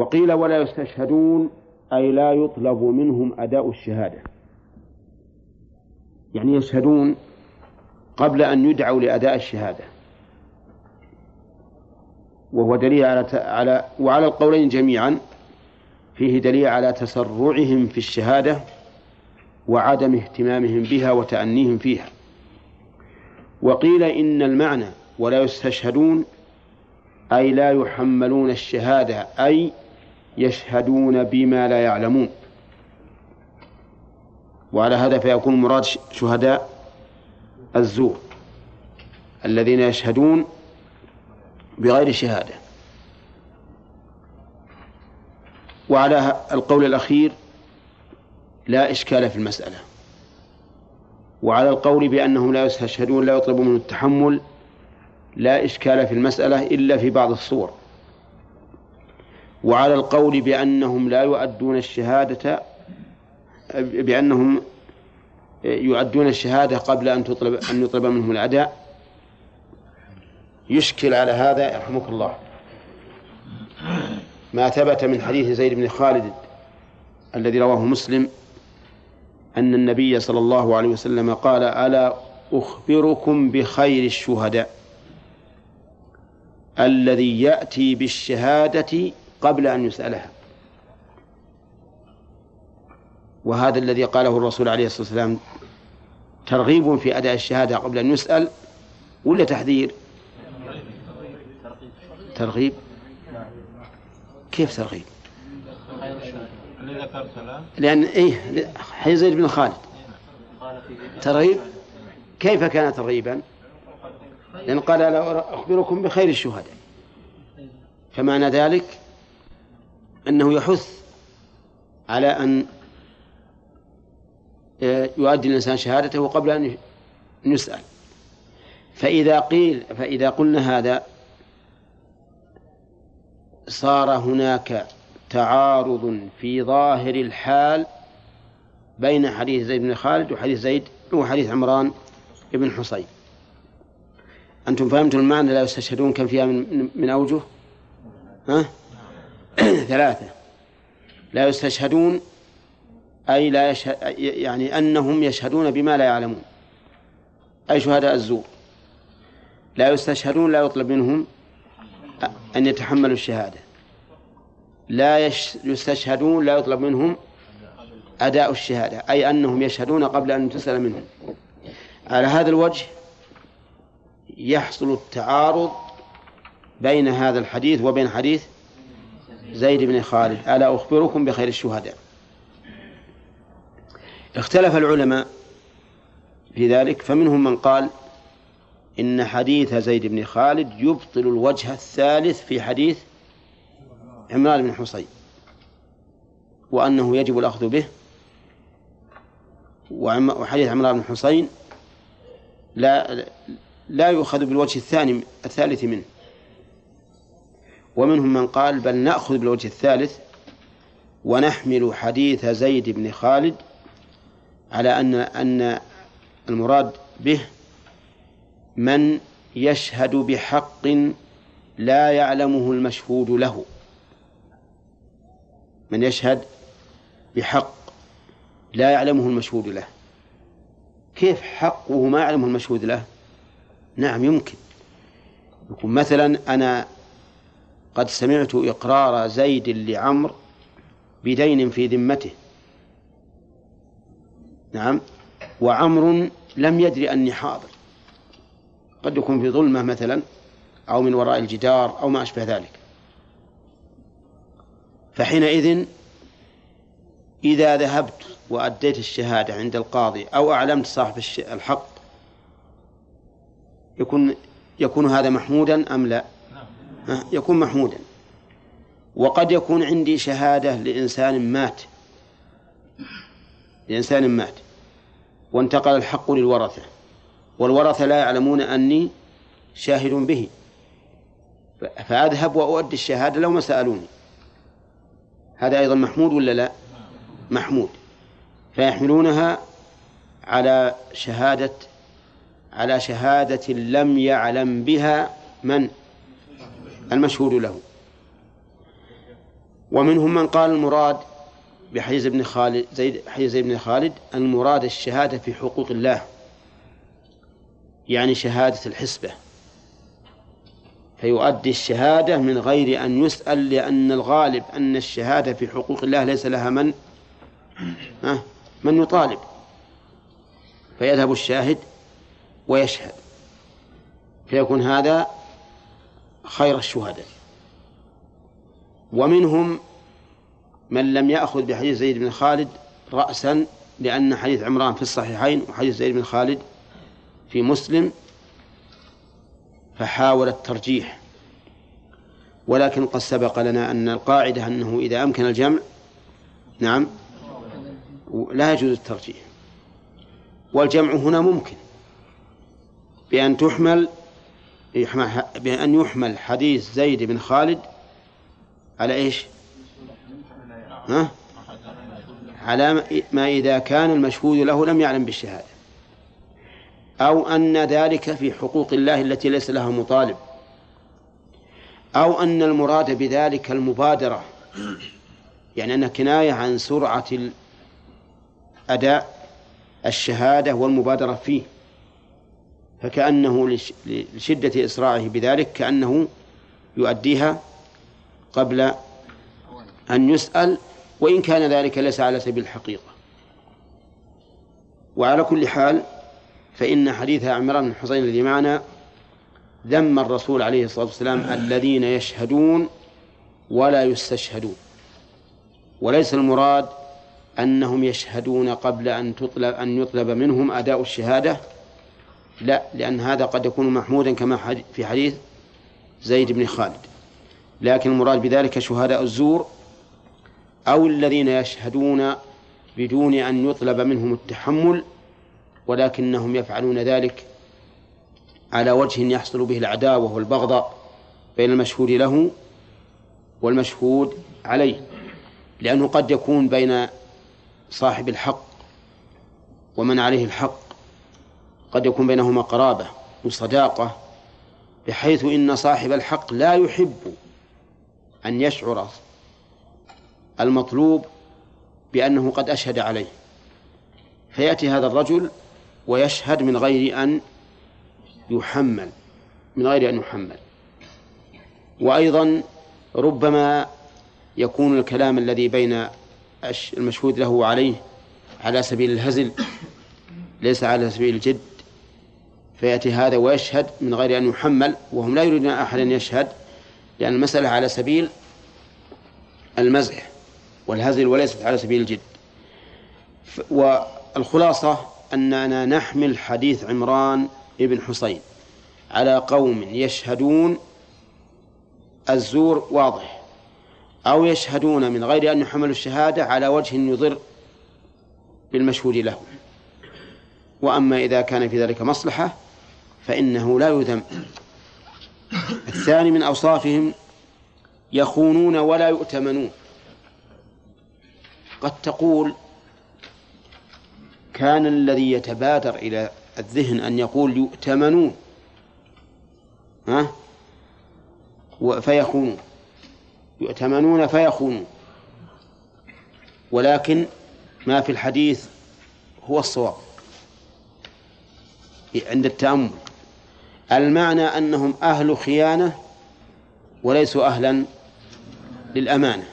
وقيل ولا يستشهدون أي لا يطلب منهم أداء الشهادة. يعني يشهدون قبل أن يدعوا لأداء الشهادة. وهو دليل على على وعلى القولين جميعا فيه دليل على تسرعهم في الشهادة وعدم اهتمامهم بها وتأنيهم فيها. وقيل إن المعنى ولا يستشهدون أي لا يحملون الشهادة أي يشهدون بما لا يعلمون. وعلى هذا فيكون مراد شهداء الزور الذين يشهدون بغير شهادة. وعلى القول الأخير لا إشكال في المسألة. وعلى القول بأنهم لا يستشهدون لا يطلب منهم التحمل لا إشكال في المسألة إلا في بعض الصور. وعلى القول بأنهم لا يؤدون الشهادة بأنهم يؤدون الشهادة قبل أن تطلب أن يطلب منهم الأداء. يشكل على هذا يرحمك الله. ما ثبت من حديث زيد بن خالد الذي رواه مسلم أن النبي صلى الله عليه وسلم قال ألا أخبركم بخير الشهداء الذي يأتي بالشهادة قبل أن يسألها. وهذا الذي قاله الرسول عليه الصلاة والسلام ترغيب في أداء الشهادة قبل أن يسأل ولا تحذير؟ ترغيب. كيف ترغيب؟ لأن إيه حي زيد بن خالد. ترغيب؟ كيف كان ترغيبا؟ لأن قال لا أخبركم بخير الشهداء. فمعنى ذلك أنه يحث على أن يؤدي الإنسان شهادته قبل أن يسأل. فإذا قيل فإذا قلنا هذا صار هناك تعارض في ظاهر الحال بين حديث زيد بن خالد وحديث زيد وحديث عمران بن حصين. أنتم فهمتم المعنى لا يستشهدون كم فيها من, من أوجه؟ ها؟ ثلاثة. لا يستشهدون أي لا يشهد يعني أنهم يشهدون بما لا يعلمون. أي شهداء الزور. لا يستشهدون لا يطلب منهم أن يتحملوا الشهادة. لا يستشهدون لا يطلب منهم أداء الشهادة. أي أنهم يشهدون قبل أن تسأل منهم. على هذا الوجه يحصل التعارض بين هذا الحديث وبين حديث زيد بن خالد. ألا أخبركم بخير الشهداء. اختلف العلماء في ذلك فمنهم من قال إن حديث زيد بن خالد يبطل الوجه الثالث في حديث عمران بن حصين وأنه يجب الأخذ به. وحديث عمران بن حصين لا لا يؤخذ بالوجه الثاني الثالث منه. ومنهم من قال بل نأخذ بالوجه الثالث ونحمل حديث زيد بن خالد على أن أن المراد به من يشهد بحق لا يعلمه المشهود له. من يشهد بحق لا يعلمه المشهود له. كيف حقه ما يعلمه المشهود له؟ نعم يمكن. يكون مثلا أنا قد سمعت إقرار زيد لعمر بدين في ذمته. نعم. وعمر لم يدري أني حاضر. قد يكون في ظلمة مثلا أو من وراء الجدار أو ما أشبه ذلك. فحينئذ إذا ذهبت وأديت الشهادة عند القاضي أو أعلمت صاحب الحق يكون يكون هذا محمودا أم لا؟ يكون محمودا. وقد يكون عندي شهادة لإنسان مات. لإنسان مات. وانتقل الحق للورثة. والورثة لا يعلمون أني شاهد به. فأذهب وأؤدي الشهادة لو ما سألوني. هذا أيضا محمود ولا لا؟ محمود. فيحملونها على شهادة على شهادة لم يعلم بها من؟ المشهود له. ومنهم من قال المراد بحديث ابن خالد زيد حديث زيد بن خالد المراد الشهادة في حقوق الله. يعني شهادة الحسبة. فيؤدي الشهادة من غير أن يسأل لأن الغالب أن الشهادة في حقوق الله ليس لها من؟ من يطالب. فيذهب الشاهد ويشهد. فيكون هذا خير الشهداء. ومنهم من لم يأخذ بحديث زيد بن خالد رأسا لأن حديث عمران في الصحيحين وحديث زيد بن خالد في مسلم فحاول الترجيح. ولكن قد سبق لنا أن القاعدة أنه إذا أمكن الجمع نعم لا يجوز الترجيح. والجمع هنا ممكن بأن تحمل بأن يحمل حديث زيد بن خالد على إيش؟ ها؟ على ما إذا كان المشهود له لم يعلم بالشهادة. أو أن ذلك في حقوق الله التي ليس لها مطالب. أو أن المراد بذلك المبادرة. يعني أن كناية عن سرعة أداء الشهادة والمبادرة فيه. فكأنه لشدة إسراعه بذلك كأنه يؤديها قبل أن يسأل وإن كان ذلك ليس على سبيل الحقيقة. وعلى كل حال فإن حديث عمران بن حسين الذي معنا ذم الرسول عليه الصلاة والسلام الذين يشهدون ولا يستشهدون. وليس المراد أنهم يشهدون قبل أن تطلب أن يطلب منهم أداء الشهادة لا لأن هذا قد يكون محمودا كما في حديث زيد بن خالد. لكن المراد بذلك شهداء الزور أو الذين يشهدون بدون أن يطلب منهم التحمل ولكنهم يفعلون ذلك على وجه يحصل به العداوة والبغضاء بين المشهود له والمشهود عليه. لأنه قد يكون بين صاحب الحق ومن عليه الحق. قد يكون بينهما قرابة وصداقة بحيث إن صاحب الحق لا يحب أن يشعر المطلوب بأنه قد أشهد عليه. فيأتي هذا الرجل ويشهد من غير أن يحمل من غير أن يحمل. وأيضا ربما يكون الكلام الذي بين المشهود له عليه على سبيل الهزل ليس على سبيل الجد. فيأتي هذا ويشهد من غير أن يحمل وهم لا يريدون أحدا يشهد لأن المسألة على سبيل المزح والهزل وليست على سبيل الجد. والخلاصة أننا نحمل حديث عمران ابن حسين على قوم يشهدون الزور واضح أو يشهدون من غير أن يحملوا الشهادة على وجه يضر بالمشهود له. وأما إذا كان في ذلك مصلحة فإنه لا يذم. الثاني من أوصافهم يخونون ولا يؤتمنون. قد تقول كان الذي يتبادر إلى الذهن أن يقول يؤتمنون. ها؟ فيخونون. يؤتمنون فيخونون. ولكن ما في الحديث هو الصواب. عند التأمل. المعنى أنهم أهل خيانة وليسوا أهلا للأمانة.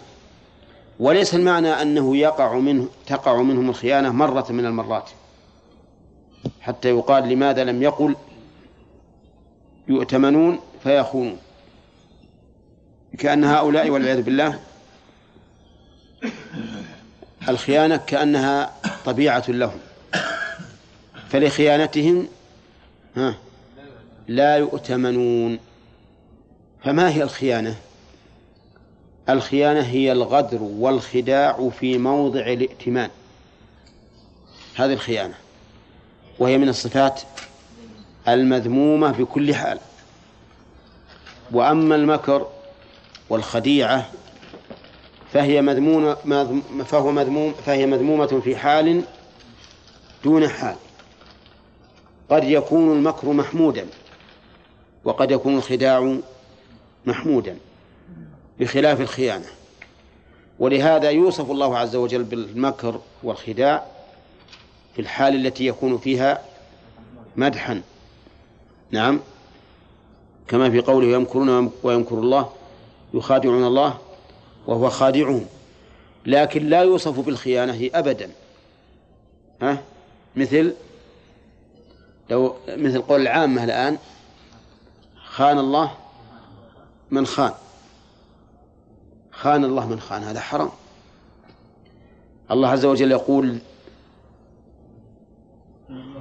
وليس المعنى أنه يقع منه تقع منهم الخيانة مرة من المرات. حتى يقال لماذا لم يقل يؤتمنون فيخونون. كأن هؤلاء والعياذ بالله الخيانة كأنها طبيعة لهم. فلخيانتهم ها لا يؤتمنون. فما هي الخيانة؟ الخيانة هي الغدر والخداع في موضع الائتمان. هذه الخيانة. وهي من الصفات المذمومة بكل حال. وأما المكر والخديعة فهي مذمومة فهو مذموم فهي مذمومة في حال دون حال. قد يكون المكر محمودا. وقد يكون الخداع محمودا بخلاف الخيانة. ولهذا يوصف الله عز وجل بالمكر والخداع في الحال التي يكون فيها مدحا. نعم. كما في قوله يمكرون ويمكر الله يخادعون الله وهو خادعهم. لكن لا يوصف بالخيانة أبدا. ها؟ مثل لو مثل قول العامة الآن خان الله من خان. خان الله من خان هذا حرام. الله عز وجل يقول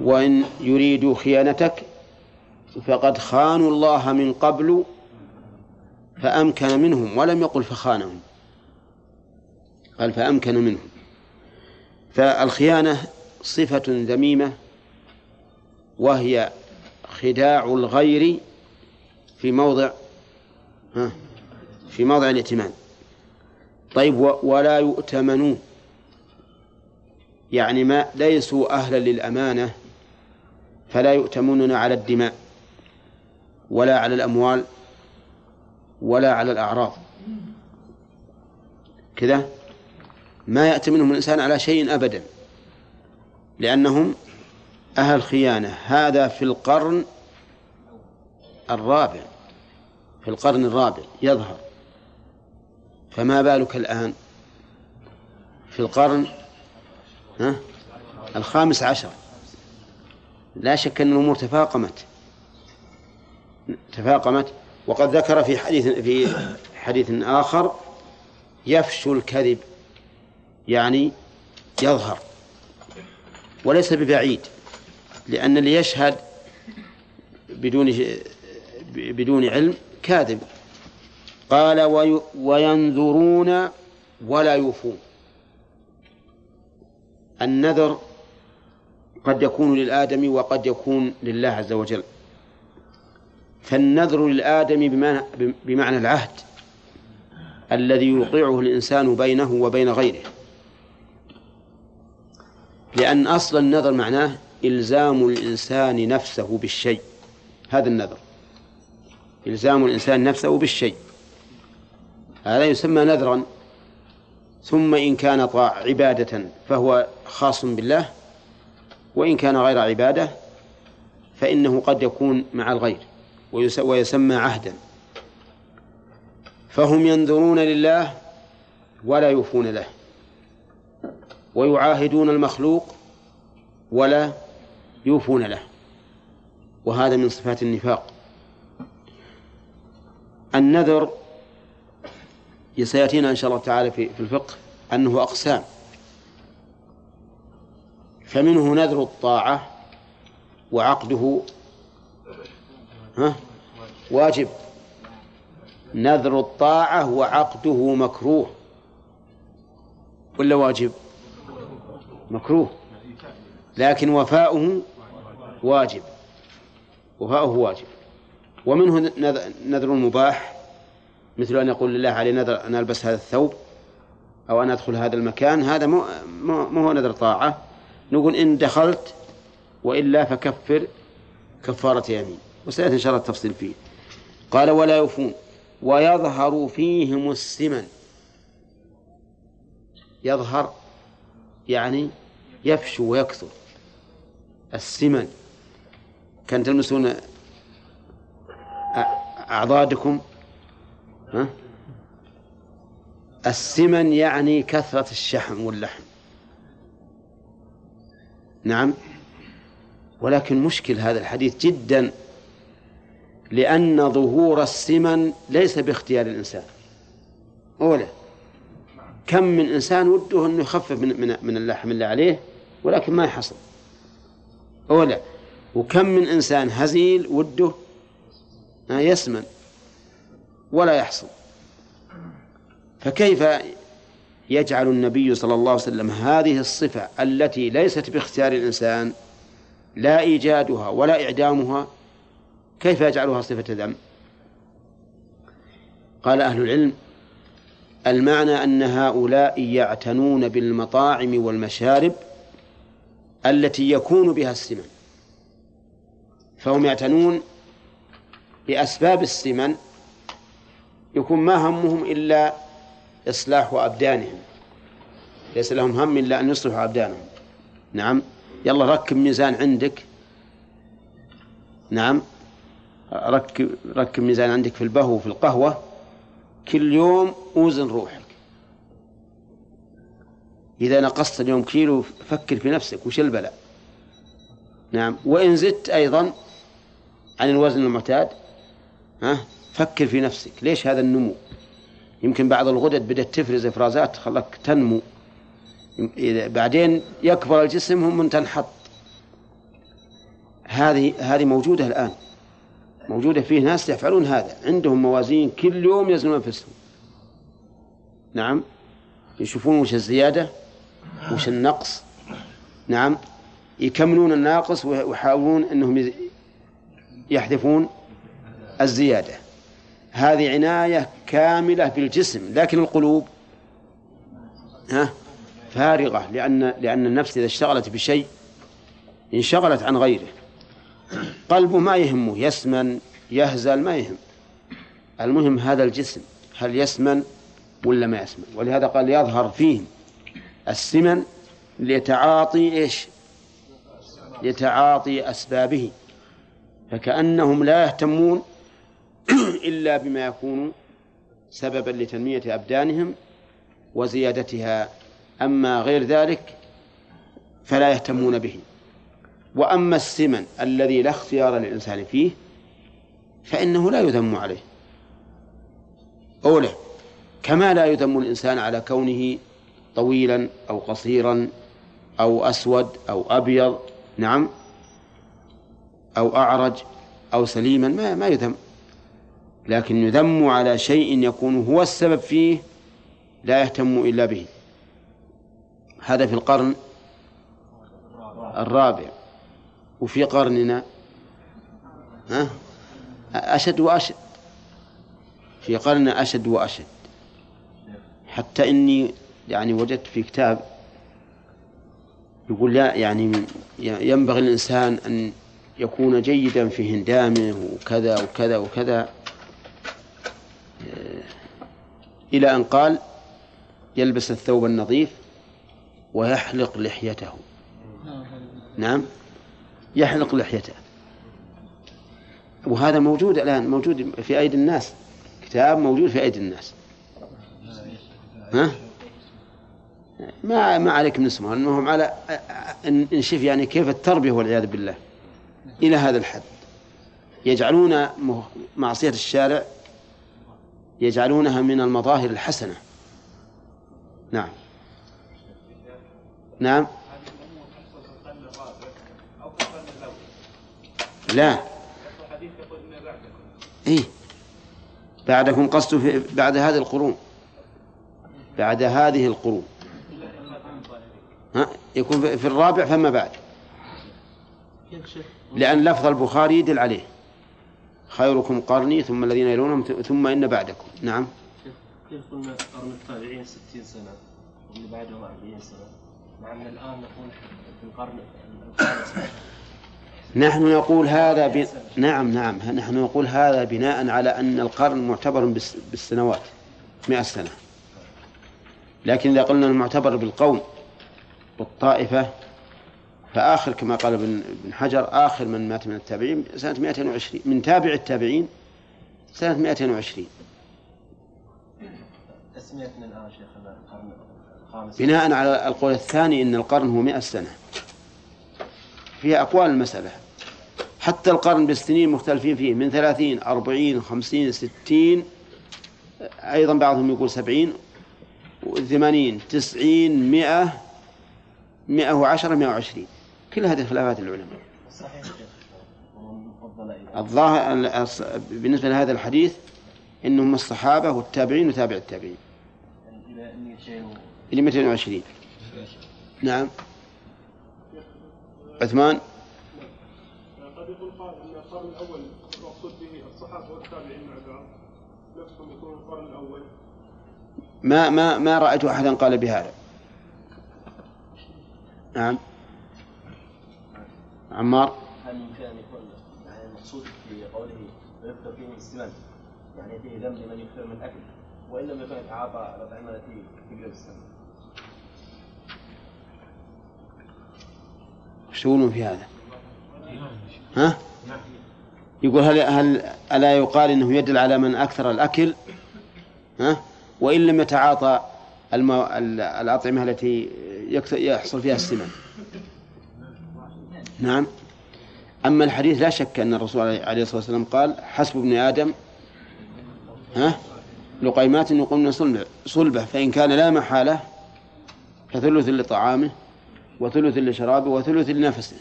وإن يريدوا خيانتك فقد خانوا الله من قبل فأمكن منهم ولم يقل فخانهم قال فأمكن منهم. فالخيانة صفة ذميمة وهي خداع الغير في موضع ها في موضع الائتمان. طيب ولا يؤتمنون. يعني ما ليسوا أهلا للأمانة فلا يؤتمنون على الدماء ولا على الأموال ولا على الأعراض. كذا؟ ما يأتي منهم الإنسان على شيء أبدا لأنهم أهل خيانة. هذا في القرن الرابع في القرن الرابع يظهر. فما بالك الآن؟ في القرن ها؟ الخامس عشر. لا شك أن الأمور تفاقمت. تفاقمت. وقد ذكر في حديث في حديث آخر يفشو الكذب يعني يظهر. وليس ببعيد لأن اللي يشهد بدون بدون علم كاذب. قال وينذرون ولا يوفون. النذر قد يكون للآدم وقد يكون لله عز وجل. فالنذر للآدم بمعنى, العهد الذي يوقعه الإنسان بينه وبين غيره. لأن أصل النذر معناه إلزام الإنسان نفسه بالشيء. هذا النذر. إلزام الإنسان نفسه بالشيء. هذا يسمى نذرا. ثم إن كان طاع عبادة فهو خاص بالله. وإن كان غير عبادة فإنه قد يكون مع الغير. ويسمى عهدا. فهم ينذرون لله ولا يوفون له. ويعاهدون المخلوق ولا يوفون له. وهذا من صفات النفاق. النذر سيأتينا إن شاء الله تعالى في الفقه أنه أقسام. فمنه نذر الطاعة وعقده ها؟ واجب. نذر الطاعة وعقده مكروه. ولا واجب؟ مكروه. لكن وفاؤه واجب. وفاؤه واجب. ومنه نذر مباح مثل أن يقول لله علي نذر أن ألبس هذا الثوب أو أن أدخل هذا المكان هذا مو, مو هو نذر طاعة. نقول إن دخلت وإلا فكفر كفارة يمين. وسيأتي إن شاء الله التفصيل فيه. قال ولا يوفون. ويظهر فيهم السمن. يظهر يعني يفشو ويكثر. السمن. كان تلمسون أعضادكم ها؟ السمن يعني كثرة الشحم واللحم. نعم. ولكن مشكل هذا الحديث جدا لأن ظهور السمن ليس باختيار الإنسان. أولا كم من إنسان وده أنه يخفف من, من, من اللحم اللي عليه ولكن ما يحصل. أولا وكم من إنسان هزيل وده يسمن ولا يحصل. فكيف يجعل النبي صلى الله عليه وسلم هذه الصفة التي ليست باختيار الإنسان لا إيجادها ولا إعدامها كيف يجعلها صفة ذم؟ قال أهل العلم المعنى أن هؤلاء يعتنون بالمطاعم والمشارب التي يكون بها السمن فهم يعتنون بأسباب السمن يكون ما همهم إلا إصلاح أبدانهم. ليس لهم هم إلا أن يصلحوا أبدانهم. نعم. يلا ركب ميزان عندك. نعم. ركب ركب ميزان عندك في البهو وفي القهوة. كل يوم أوزن روحك. إذا نقصت اليوم كيلو فكر في نفسك وش البلاء. نعم. وإن زدت أيضا عن الوزن المعتاد ها؟ فكر في نفسك. ليش هذا النمو؟ يمكن بعض الغدد بدأت تفرز إفرازات خلاك تنمو. بعدين يكبر الجسم هم من تنحط. هذه هذه موجودة الآن. موجودة فيه ناس يفعلون هذا. عندهم موازين كل يوم يزنون أنفسهم. نعم. يشوفون وش الزيادة وش النقص. نعم. يكملون الناقص ويحاولون أنهم يحذفون الزيادة. هذه عناية كاملة بالجسم لكن القلوب ها فارغة لأن لأن النفس إذا اشتغلت بشيء انشغلت عن غيره. قلبه ما يهمه يسمن يهزل ما يهم. المهم هذا الجسم هل يسمن ولا ما يسمن؟ ولهذا قال يظهر فيهم السمن لتعاطي إيش؟ لتعاطي أسبابه. فكأنهم لا يهتمون إلا بما يكون سببا لتنمية أبدانهم وزيادتها. أما غير ذلك فلا يهتمون به. وأما السمن الذي لا اختيار للإنسان فيه فإنه لا يذم عليه. أولى كما لا يذم الإنسان على كونه طويلا أو قصيرا أو أسود أو أبيض نعم أو أعرج أو سليما ما ما يذم. لكن يذم على شيء يكون هو السبب فيه لا يهتم إلا به. هذا في القرن الرابع. وفي قرننا ها؟ أشد وأشد. في قرننا أشد وأشد. حتى إني يعني وجدت في كتاب يقول لا يعني ينبغي الإنسان أن يكون جيدا في هندامه وكذا وكذا وكذا. إلى أن قال يلبس الثوب النظيف ويحلق لحيته. نعم. يحلق لحيته. وهذا موجود الآن موجود في أيدي الناس. كتاب موجود في أيدي الناس. ها؟ ما ما عليك من اسمه المهم على نشوف يعني كيف التربية والعياذ بالله. إلى هذا الحد. يجعلون معصية الشارع يجعلونها من المظاهر الحسنة. نعم. نعم. لا. إيه. بعدكم قصد في بعد هذه القرون. بعد هذه القرون. ها؟ يكون في الرابع فما بعد. لأن لفظ البخاري يدل عليه. خيركم قرني ثم الذين يلونهم ثم إن بعدكم. نعم. كيف قلنا قرن التابعين 60 سنة واللي بعدهم 40 سنة؟ مع أن الآن نقول في القرن نحن نقول هذا ب... نعم نعم. نحن نقول هذا بناء على أن القرن معتبر بالسنوات مئة سنة. لكن إذا قلنا المعتبر بالقوم والطائفة فآخر كما قال ابن حجر آخر من مات من التابعين سنة 220 من تابع التابعين سنة 220 تسمية من الآن شيخنا القرن الخامس. بناء على القول الثاني أن القرن هو 100 سنة. فيها أقوال المسألة. حتى القرن بالسنين مختلفين فيه من ثلاثين أربعين خمسين ستين أيضا بعضهم يقول سبعين ثمانين تسعين مئة مئة وعشرة مئة وعشرين. كل هذه خلافات العلماء. صحيح الظاهر بالنسبة لهذا الحديث إنهم الصحابة والتابعين وتابع التابعين. إلى 220 نعم. عثمان. قد يقول قائل إن القرن الأول المقصود به الصحابة والتابعين مع بعض. نفسهم يكون القرن الأول. ما ما ما رأيت أحدا قال بهذا. نعم. عمار هل يمكن أن يكون يعني المقصود في قوله ويكثر فيه من السمن يعني فيه ذم لمن يكثر من الاكل وإن لم يكن يتعاطى الأطعمة التي تقلب السم إيش تقولون في هذا؟ ها؟ يقول هل هل ألا يقال إنه يدل على من أكثر الأكل ها؟ وإن لم يتعاطى الأطعمة التي يحصل فيها السمن نعم. أما الحديث لا شك أن الرسول عليه الصلاة والسلام قال حسب ابن آدم. ها؟ لقيمات يقمن صلبه صلبة فإن كان لا محالة فثلث لطعامه وثلث لشرابه وثلث لنفسه.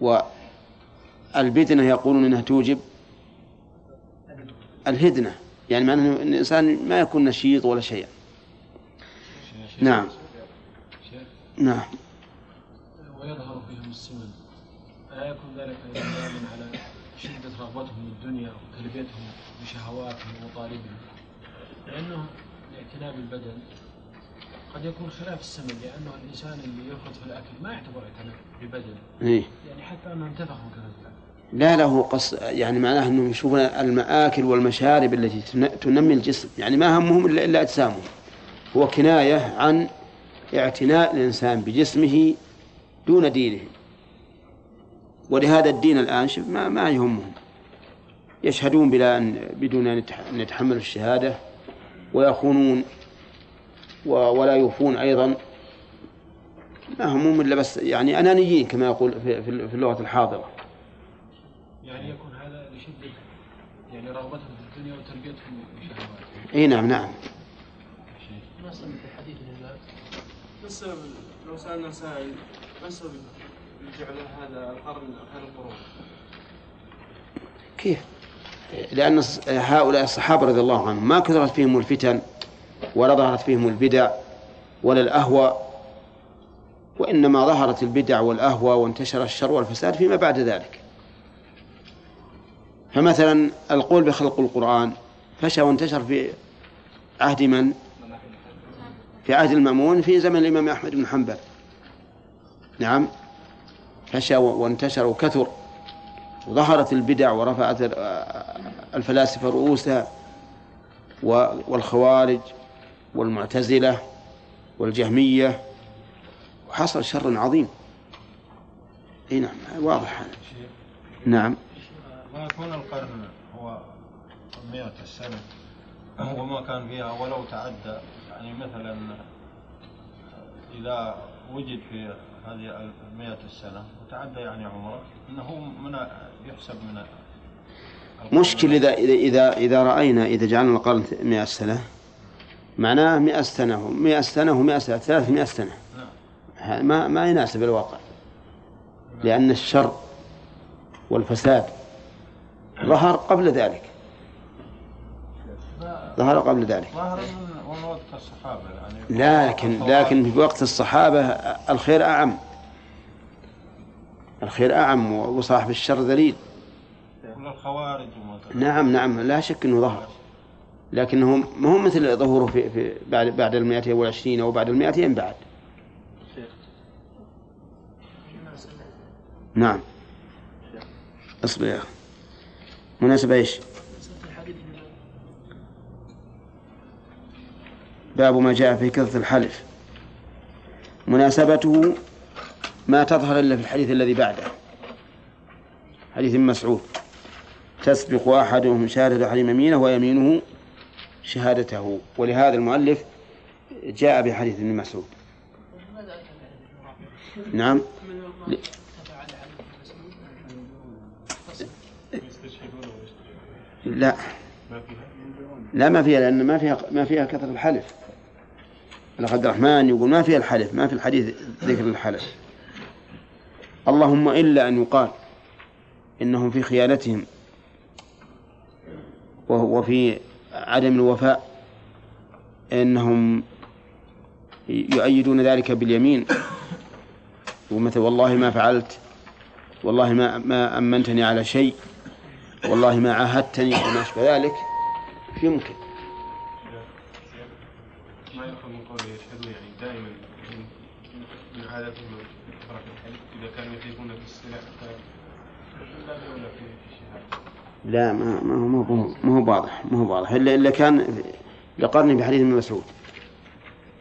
والبدنة يقولون إنها توجب الهدنة يعني معناه أن الإنسان ما يكون نشيط ولا شيء نعم. نعم. ويظهر فيهم السمن ألا يكون ذلك دلالا على شدة رغبتهم بالدنيا وتلبيتهم بشهواتهم ومطالبهم؟ لأنه الاعتناء بالبدن قد يكون خلاف السمن لأنه الإنسان اللي يفرط في الأكل ما يعتبر اعتناء ببدنه إيه. يعني حتى أنه انتفخ الأكل لا له قص يعني معناه أنهم يشوفون المآكل والمشارب التي تن- تنمي الجسم. يعني ما همهم إلا, إلا أجسامهم. هو كناية عن اعتناء الإنسان بجسمه دون دينه ولهذا الدين الآن شوف ما, ما يهمهم. يشهدون بلا أن بدون أن يتح- أن يتحملوا الشهادة ويخونون ولا يوفون أيضا. ما همهم إلا بس يعني أنانيين كما يقول في, في اللغة الحاضرة. يعني يكون هذا لشدة يعني رغبتهم في الدنيا وتربيتهم بشهواتهم إي نعم نعم. ما سمعت الحديث لله ما السبب لو سألنا سائل ما السبب جعل هذا القرن خير القرون؟ كيف؟ لأن هؤلاء الصحابة رضي الله عنهم ما كثرت فيهم الفتن ولا ظهرت فيهم البدع ولا الأهوى وإنما ظهرت البدع والأهوى وانتشر الشر والفساد فيما بعد ذلك. فمثلا القول بخلق القرآن فشى وانتشر في عهد من؟ في عهد المأمون في زمن الإمام أحمد بن حنبل. نعم. فشى وانتشر وكثر. وظهرت البدع ورفعت الفلاسفة رؤوسها والخوارج والمعتزلة والجهمية. وحصل شر عظيم. إي نعم واضح. هذا نعم. ما يكون القرن هو مئة السنة وما كان فيها ولو تعدى يعني مثلا إذا وجد في هذه المئة السنة وتعدى يعني عمره أنه من يحسب من. مشكل إذا إذا إذا إذا رأينا إذا جعلنا القرن 100 سنة معناه 100 سنة 100 سنة و100 سنة 300 سنة. نعم. ما ما يناسب الواقع لأن الشر والفساد ظهر قبل ذلك. ظهر قبل ذلك. وقت الصحابة يعني لكن لكن في وقت الصحابة الخير أعم. الخير أعم وصاحب الشر ذليل. الخوارج نعم نعم لا شك أنه ظهر. لكنه ما هو مثل ظهوره في, في بعد بعد المائتين والعشرين أو بعد المائتين بعد. نعم. أصبر يا أخي. مناسبة إيش؟ باب ما جاء في كثرة الحلف. مناسبته ما تظهر إلا في الحديث الذي بعده. حديث مسعود. تسبق أحدهم شهادة أحد يمينه ويمينه شهادته. ولهذا المؤلف جاء بحديث ابن مسعود. نعم. لا. لا ما فيها لأن ما فيها ما فيها كثرة الحلف. الأخ عبد الرحمن يقول ما فيها الحلف ما في الحديث ذكر الحلف. اللهم إلا أن يقال إنهم في خيانتهم وهو في عدم الوفاء إنهم يؤيدون ذلك باليمين. ومثل والله ما فعلت والله ما ما أمنتني على شيء والله ما عاهدتني وما أشبه ذلك. يمكن ما يؤخذ من قوله يشهدون يعني دائما من, إذا كانوا في الشهادة لا ما ما هو ما هو واضح ما هو واضح. إلا إلا كان لقرني بحديث ابن مسعود.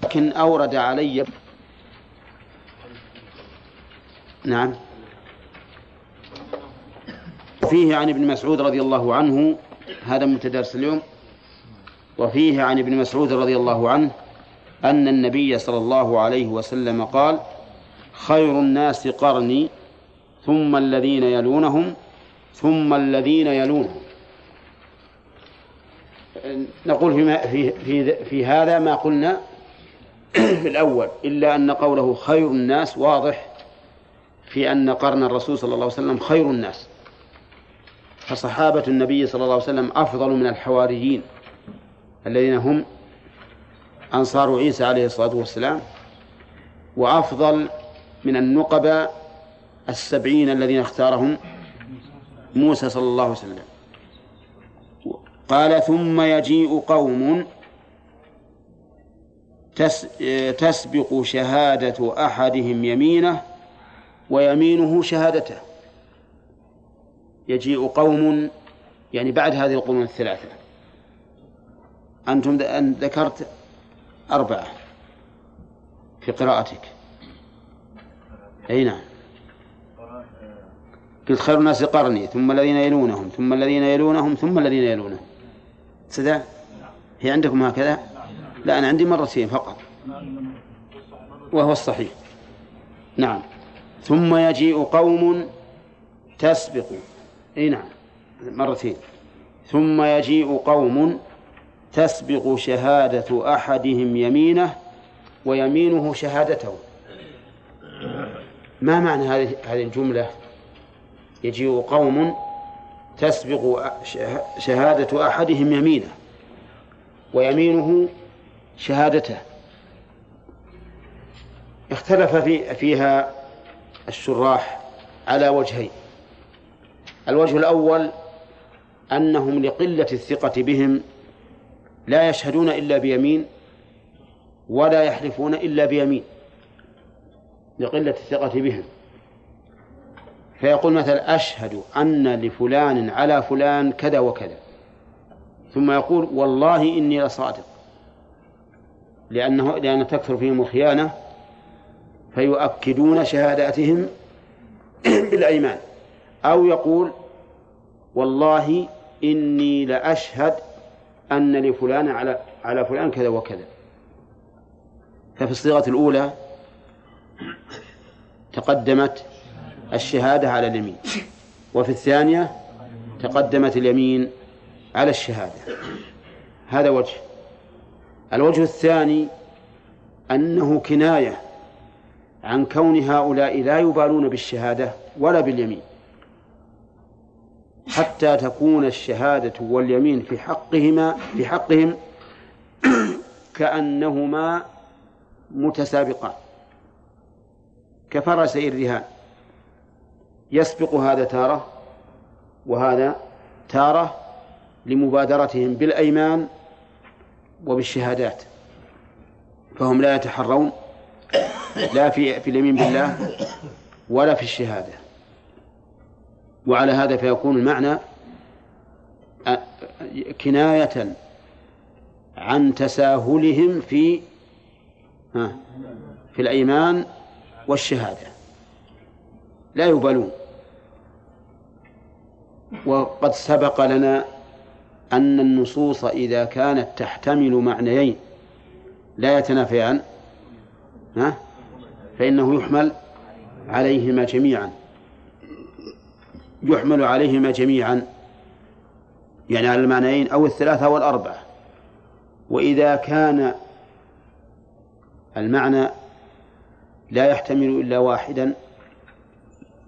لكن أورد علي. نعم. وفيه عن ابن مسعود رضي الله عنه هذا متدرس اليوم. وفيه عن ابن مسعود رضي الله عنه أن النبي صلى الله عليه وسلم قال خير الناس قرني ثم الذين يلونهم ثم الذين يلونهم. نقول في, في, في, في هذا ما قلنا في الأول إلا أن قوله خير الناس واضح في أن قرن الرسول صلى الله عليه وسلم خير الناس. فصحابة النبي صلى الله عليه وسلم أفضل من الحواريين الذين هم أنصار عيسى عليه الصلاة والسلام وأفضل من النقباء السبعين الذين اختارهم موسى صلى الله عليه وسلم. قال ثم يجيء قوم تسبق شهادة أحدهم يمينه ويمينه شهادته. يجيء قوم يعني بعد هذه القرون الثلاثة. أنتم أن ذكرت أربعة في قراءتك. أي نعم. قلت خير الناس قرني ثم الذين يلونهم ثم الذين يلونهم ثم الذين يلونهم. سدى هي عندكم هكذا؟ لا أنا عندي مرتين فقط. وهو الصحيح. نعم. ثم يجيء قوم تسبق. أي نعم. مرتين. ثم يجيء قوم تسبق شهادة أحدهم يمينه ويمينه شهادته. ما معنى هذه هذه الجملة؟ يجيء قوم تسبق شهادة أحدهم يمينه ويمينه شهادته. اختلف في فيها الشراح على وجهين. الوجه الأول أنهم لقلة الثقة بهم لا يشهدون إلا بيمين ولا يحلفون إلا بيمين. لقلة الثقة بهم. فيقول مثلا أشهد أن لفلان على فلان كذا وكذا. ثم يقول والله إني لصادق. لأنه لأن تكثر فيهم الخيانة فيؤكدون شهاداتهم بالأيمان. أو يقول والله إني لأشهد أن لفلان على على فلان كذا وكذا. ففي الصيغة الأولى تقدمت الشهادة على اليمين. وفي الثانية تقدمت اليمين على الشهادة. هذا وجه. الوجه الثاني أنه كناية عن كون هؤلاء لا يبالون بالشهادة ولا باليمين. حتى تكون الشهادة واليمين في حقهما في حقهم كأنهما متسابقان. كفرسي الرهان يسبق هذا تارة وهذا تارة لمبادرتهم بالأيمان وبالشهادات. فهم لا يتحرون لا في في اليمين بالله ولا في الشهادة. وعلى هذا فيكون المعنى كناية عن تساهلهم في في الأيمان والشهادة. لا يبالون. وقد سبق لنا أن النصوص إذا كانت تحتمل معنيين لا يتنافيان. ها؟ فإنه يحمل عليهما جميعا. يحمل عليهما جميعا. يعني على المعنيين أو الثلاثة أو الأربعة. وإذا كان المعنى لا يحتمل إلا واحدا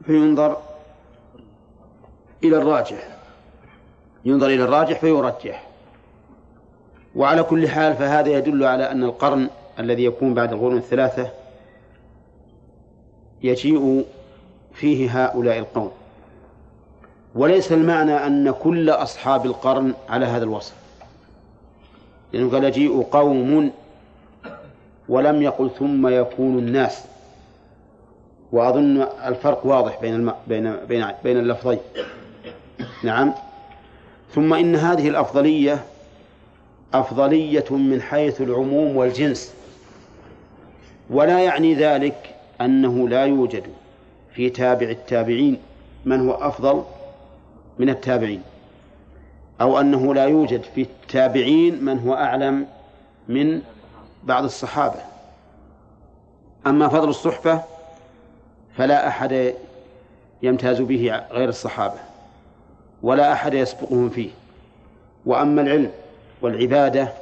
فينظر إلى الراجح. ينظر إلى الراجح فيرجح. وعلى كل حال فهذا يدل على أن القرن الذي يكون بعد القرون الثلاثة يجيء فيه هؤلاء القوم. وليس المعنى أن كل أصحاب القرن على هذا الوصف. لأنه قال يجيء قوم ولم يقل ثم يكون الناس. وأظن الفرق واضح بين الم... بين بين بين اللفظين. نعم. ثم إن هذه الأفضلية أفضلية من حيث العموم والجنس. ولا يعني ذلك أنه لا يوجد في تابع التابعين من هو أفضل من التابعين أو أنه لا يوجد في التابعين من هو أعلم من بعض الصحابة. أما فضل الصحبة فلا أحد يمتاز به غير الصحابة ولا أحد يسبقهم فيه. وأما العلم والعبادة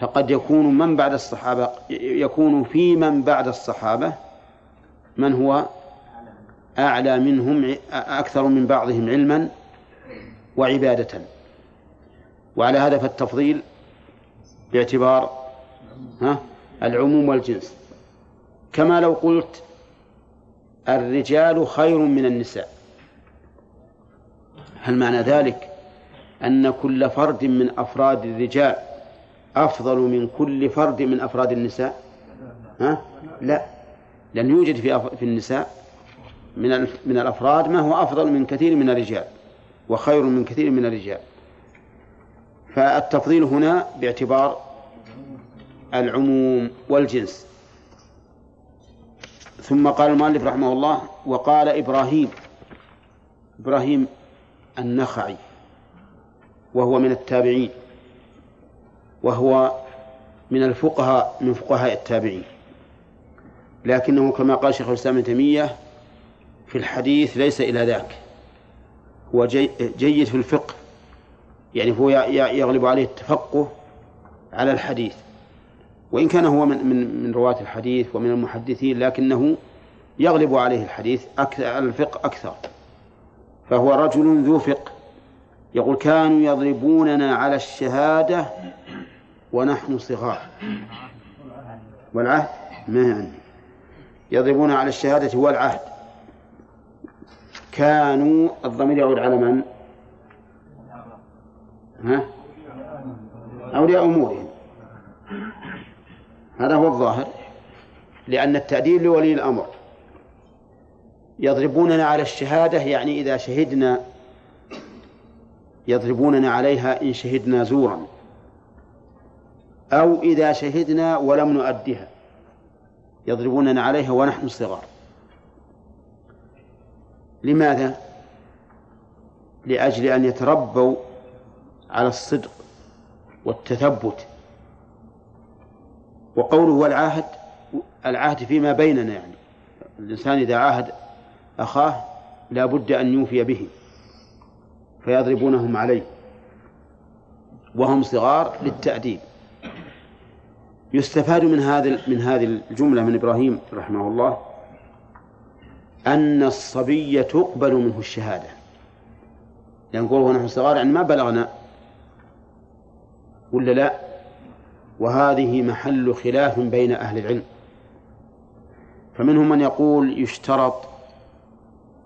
فقد يكون من بعد الصحابة يكون في من بعد الصحابة من هو أعلى منهم أكثر من بعضهم علما وعبادة. وعلى هذا فالتفضيل باعتبار ها العموم والجنس. كما لو قلت الرجال خير من النساء. هل معنى ذلك أن كل فرد من أفراد الرجال أفضل من كل فرد من أفراد النساء؟ ها؟ لا. لأن يوجد في في النساء من من الأفراد ما هو أفضل من كثير من الرجال وخير من كثير من الرجال. فالتفضيل هنا باعتبار العموم والجنس. ثم قال المؤلف رحمه الله وقال إبراهيم إبراهيم النخعي وهو من التابعين وهو من الفقهاء من فقهاء التابعين. لكنه كما قال شيخ الإسلام ابن تيمية في الحديث ليس إلى ذاك. هو جي جيد في الفقه يعني هو يغلب عليه التفقه على الحديث. وإن كان هو من من من رواة الحديث ومن المحدثين لكنه يغلب عليه الحديث أكثر الفقه أكثر. فهو رجل ذو فقه. يقول كانوا يضربوننا على الشهادة ونحن صغار. والعهد؟ ما يعني. يضربون على الشهادة والعهد. كانوا الضمير يعود على من؟ ها؟ أولياء أمورهم. هذا هو الظاهر لأن التأديب لولي الأمر. يضربوننا على الشهادة يعني إذا شهدنا يضربوننا عليها إن شهدنا زورا. أو إذا شهدنا ولم نؤدها يضربوننا عليها ونحن صغار. لماذا؟ لأجل أن يتربوا على الصدق والتثبت. وقوله والعهد العهد فيما بيننا يعني. الإنسان إذا عاهد أخاه لا بد أن يوفي به فيضربونهم عليه. وهم صغار للتأديب. يستفاد من هذا من هذه الجملة من إبراهيم رحمه الله أن الصبي تقبل منه الشهادة. لأن نقول ونحن صغار يعني ما بلغنا ولا لا؟ وهذه محل خلاف بين أهل العلم. فمنهم من يقول يشترط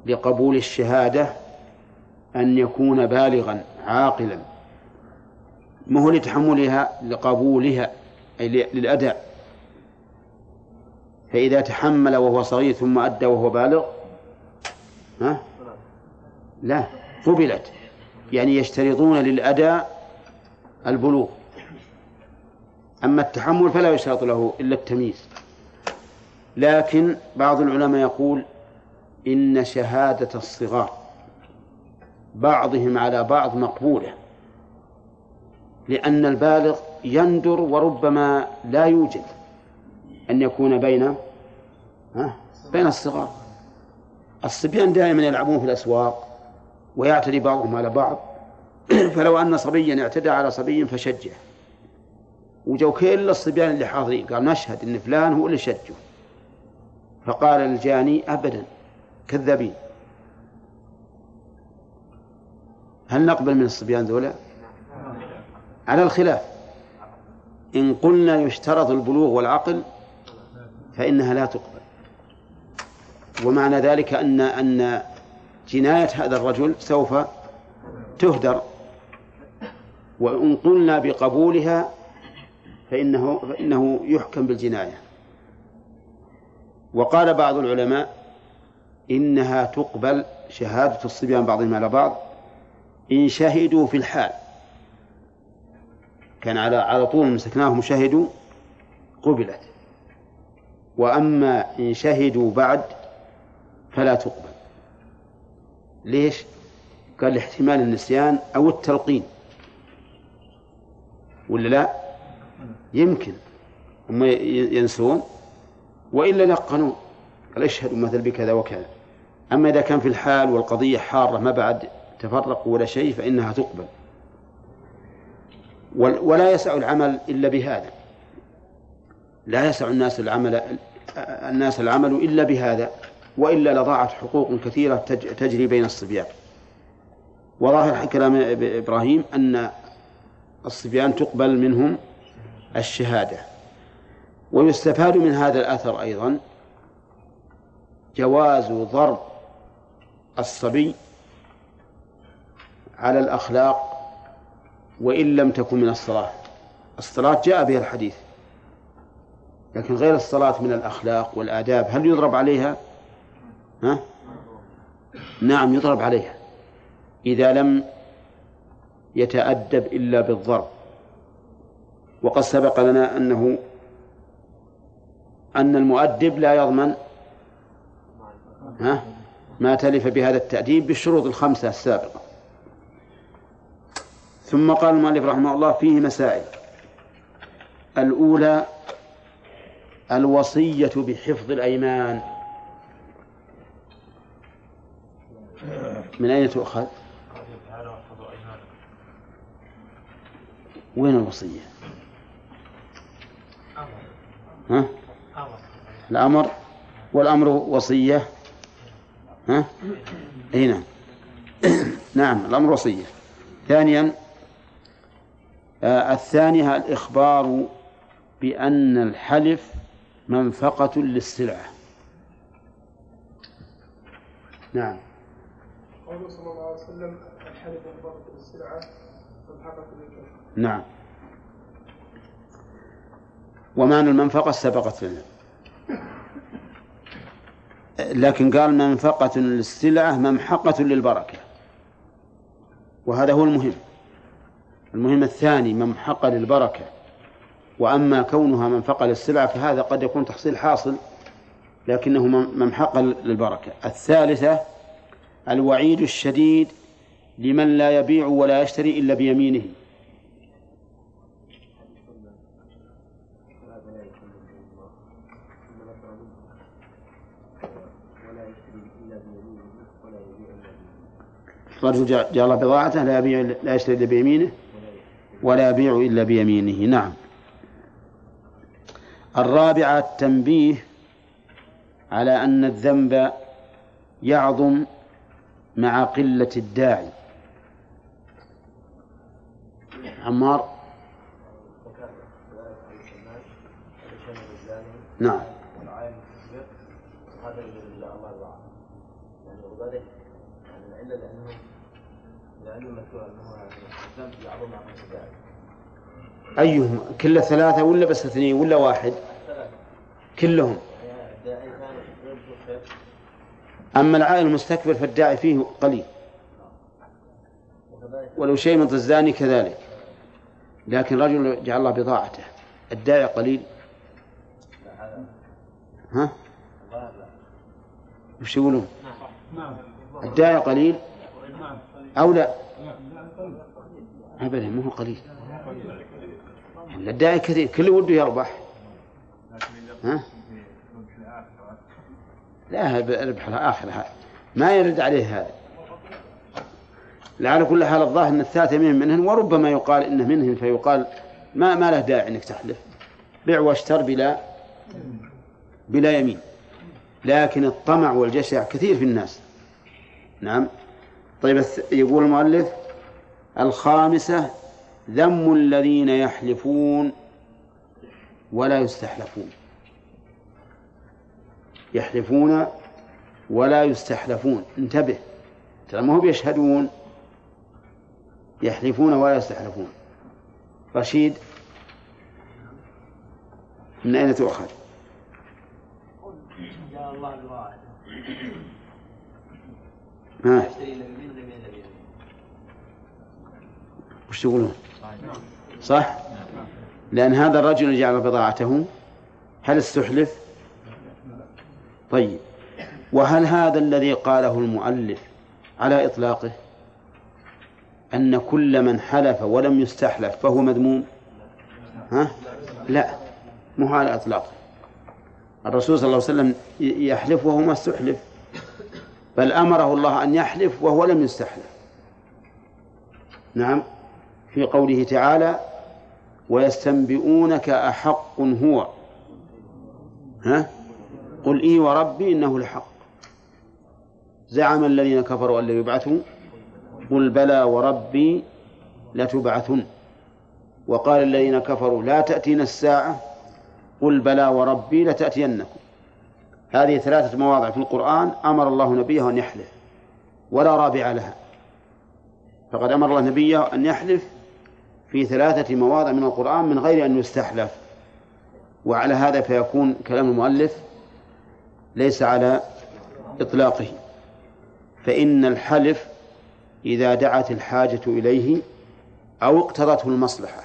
لقبول الشهادة أن يكون بالغا عاقلا. ما هو لتحملها؟ لقبولها أي للأداء. فإذا تحمل وهو صغير ثم أدى وهو بالغ ها؟ لا قبلت. يعني يشترطون للأداء البلوغ. أما التحمل فلا يشترط له إلا التمييز. لكن بعض العلماء يقول إن شهادة الصغار بعضهم على بعض مقبولة لأن البالغ يندر وربما لا يوجد أن يكون بين بين الصغار. الصبيان دائما يلعبون في الأسواق ويعتدي بعضهم على بعض. فلو أن صبيا اعتدى على صبي فشجه وجو كل الصبيان اللي حاضرين. قال نشهد إن فلان هو اللي شجه. فقال الجاني ابدا كذابين هل نقبل من الصبيان ذولا؟ على الخلاف. إن قلنا يشترط البلوغ والعقل فإنها لا تقبل. ومعنى ذلك أن أن جناية هذا الرجل سوف تهدر. وإن قلنا بقبولها فإنه فإنه يحكم بالجناية. وقال بعض العلماء إنها تقبل شهادة الصبيان بعضهم على بعض إن شهدوا في الحال. كان على على طول مسكناهم شهدوا قبلت. وأما إن شهدوا بعد فلا تقبل. ليش؟ قال لاحتمال النسيان أو التلقين. ولا لا؟ يمكن هم ينسون وإلا لقنوا قال اشهدوا مثل بكذا وكذا. أما إذا كان في الحال والقضية حارة ما بعد تفرقوا ولا شيء فإنها تقبل. ولا يسع العمل إلا بهذا. لا يسع الناس العمل الناس العمل إلا بهذا وإلا لضاعت حقوق كثيرة تجري بين الصبيان. وظاهر كلام إبراهيم أن الصبيان تقبل منهم الشهادة ويستفاد من هذا الأثر أيضا جواز ضرب الصبي على الأخلاق وإن لم تكن من الصلاة الصلاة جاء بها الحديث لكن غير الصلاة من الأخلاق والآداب هل يضرب عليها؟ ها؟ نعم يضرب عليها إذا لم يتأدب إلا بالضرب وقد سبق لنا أنه أن المؤدب لا يضمن ها ما تلف بهذا التأديب بالشروط الخمسة السابقة ثم قال المؤلف رحمه الله فيه مسائل الأولى الوصية بحفظ الأيمان من أين تؤخذ؟ وين الوصية؟ ها؟ الأمر والأمر وصية. ها؟ أي نعم. نعم الأمر وصية. ثانيا آه الثانية الإخبار بأن الحلف منفقة للسلعة. نعم. قوله صلى الله عليه وسلم الحلف منفقة للسلعة منفقة للكفر نعم. ومعنى المنفقة سبقت لنا. لكن قال منفقة للسلعة ممحقة للبركة. وهذا هو المهم. المهم الثاني ممحقة للبركة. وأما كونها منفقة للسلعة فهذا قد يكون تحصيل حاصل لكنه ممحقة للبركة. الثالثة الوعيد الشديد لمن لا يبيع ولا يشتري إلا بيمينه. رجل جعل بضاعته لا يبيع لا يشتري إلا بيمينه ولا يبيع إلا بيمينه. نعم. الرابعة التنبيه على أن الذنب يعظم مع قلة الداعي. عمار؟ نعم هذا الله يعني وذلك يعني العله لأنه أيهم كل ثلاثة ولا بس اثنين ولا واحد؟ كلهم. أما العائل المستكبر فالداعي فيه قليل. ولو شيء من الزاني كذلك. لكن رجل جعل الله بضاعته. الداعي قليل. ها؟ وش يقولون؟ الداعي قليل أو لا؟ أبدا ما هو قليل. الداعي كثير. كل وده يربح. ها؟ لا ربح الآخرة. ما يرد عليه هذا لعل كل حال الظاهر أن الثالثة منهم منهن وربما يقال إنه منهن فيقال ما ما له داعي إنك تحلف. بيع واشتر بلا بلا يمين. لكن الطمع والجشع كثير في الناس. نعم. طيب يقول المؤلف الخامسة ذم الذين يحلفون ولا يستحلفون. يحلفون ولا يستحلفون. انتبه ترى ما هو بيشهدون؟ يحلفون ولا يستحلفون. رشيد من أين تؤخذ؟ جاء الله ها وش تقولون صح؟ لأن هذا الرجل جعل بضاعته هل استحلف؟ طيب وهل هذا الذي قاله المؤلف على إطلاقه؟ أن كل من حلف ولم يستحلف فهو مذموم؟ ها؟ لا مو على إطلاقه. الرسول صلى الله عليه وسلم يحلف وهو ما استحلف بل أمره الله أن يحلف وهو لم يستحلف. نعم؟ في قوله تعالى ويستنبئونك أحق هو. ها؟ قل إي وربي إنه لحق زعم الذين كفروا أن لا يبعثوا. قل بلى وربي لتبعثن. وقال الذين كفروا لا تأتينا الساعة. قل بلى وربي لتأتينكم. هذه ثلاثة مواضع في القرآن أمر الله نبيه أن يحلف. ولا رابع لها. فقد أمر الله نبيه أن يحلف في ثلاثة مواضع من القرآن من غير أن يستحلف. وعلى هذا فيكون كلام المؤلف ليس على إطلاقه. فإن الحلف إذا دعت الحاجة إليه أو اقتضته المصلحة.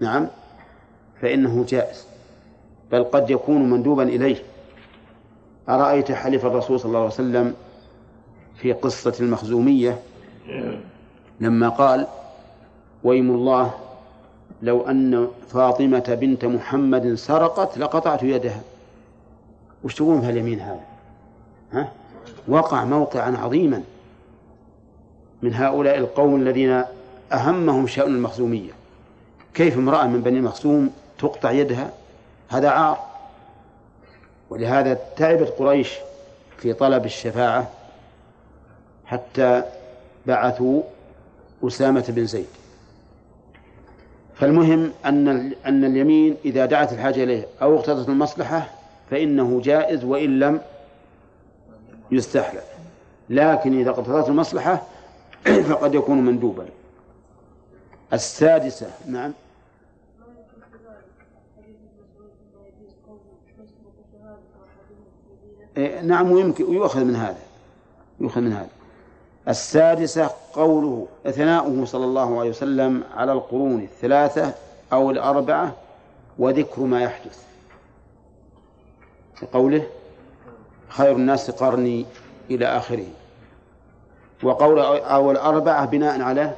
نعم. فإنه جائز. بل قد يكون مندوبا إليه. أرأيت حلف الرسول صلى الله عليه وسلم في قصة المخزومية؟ لما قال ويم الله لو أن فاطمة بنت محمد سرقت لقطعت يدها. وش تقولون في اليمين هذا؟ ها؟ وقع موقعا عظيما من هؤلاء القوم الذين أهمهم شأن المخزومية. كيف امرأة من بني مخزوم تقطع يدها؟ هذا عار. ولهذا تعبت قريش في طلب الشفاعة حتى بعثوا أسامة بن زيد. فالمهم أن أن اليمين إذا دعت الحاجة إليه أو اقتضت المصلحة فإنه جائز وإن لم يستحلف لكن إذا اقتضت المصلحة فقد يكون مندوبا. السادسة نعم. إيه، نعم ويمكن ويؤخذ من هذا يؤخذ من هذا. السادسة قوله ثناؤه صلى الله عليه وسلم على القرون الثلاثة أو الأربعة وذكر ما يحدث. قوله خير الناس قرني إلى آخره. وقول أو الأربعة بناء على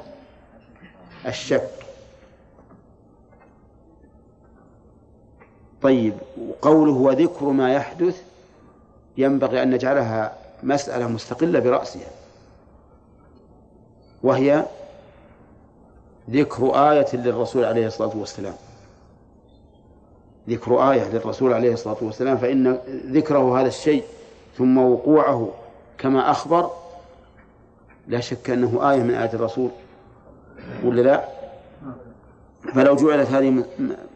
الشك. طيب قوله وذكر ما يحدث ينبغي أن نجعلها مسألة مستقلة برأسها. وهي ذكر آية للرسول عليه الصلاة والسلام. ذكر آية للرسول عليه الصلاة والسلام فإن ذكره هذا الشيء ثم وقوعه كما أخبر لا شك أنه آية من آيات الرسول ولا لا؟ فلو جعلت هذه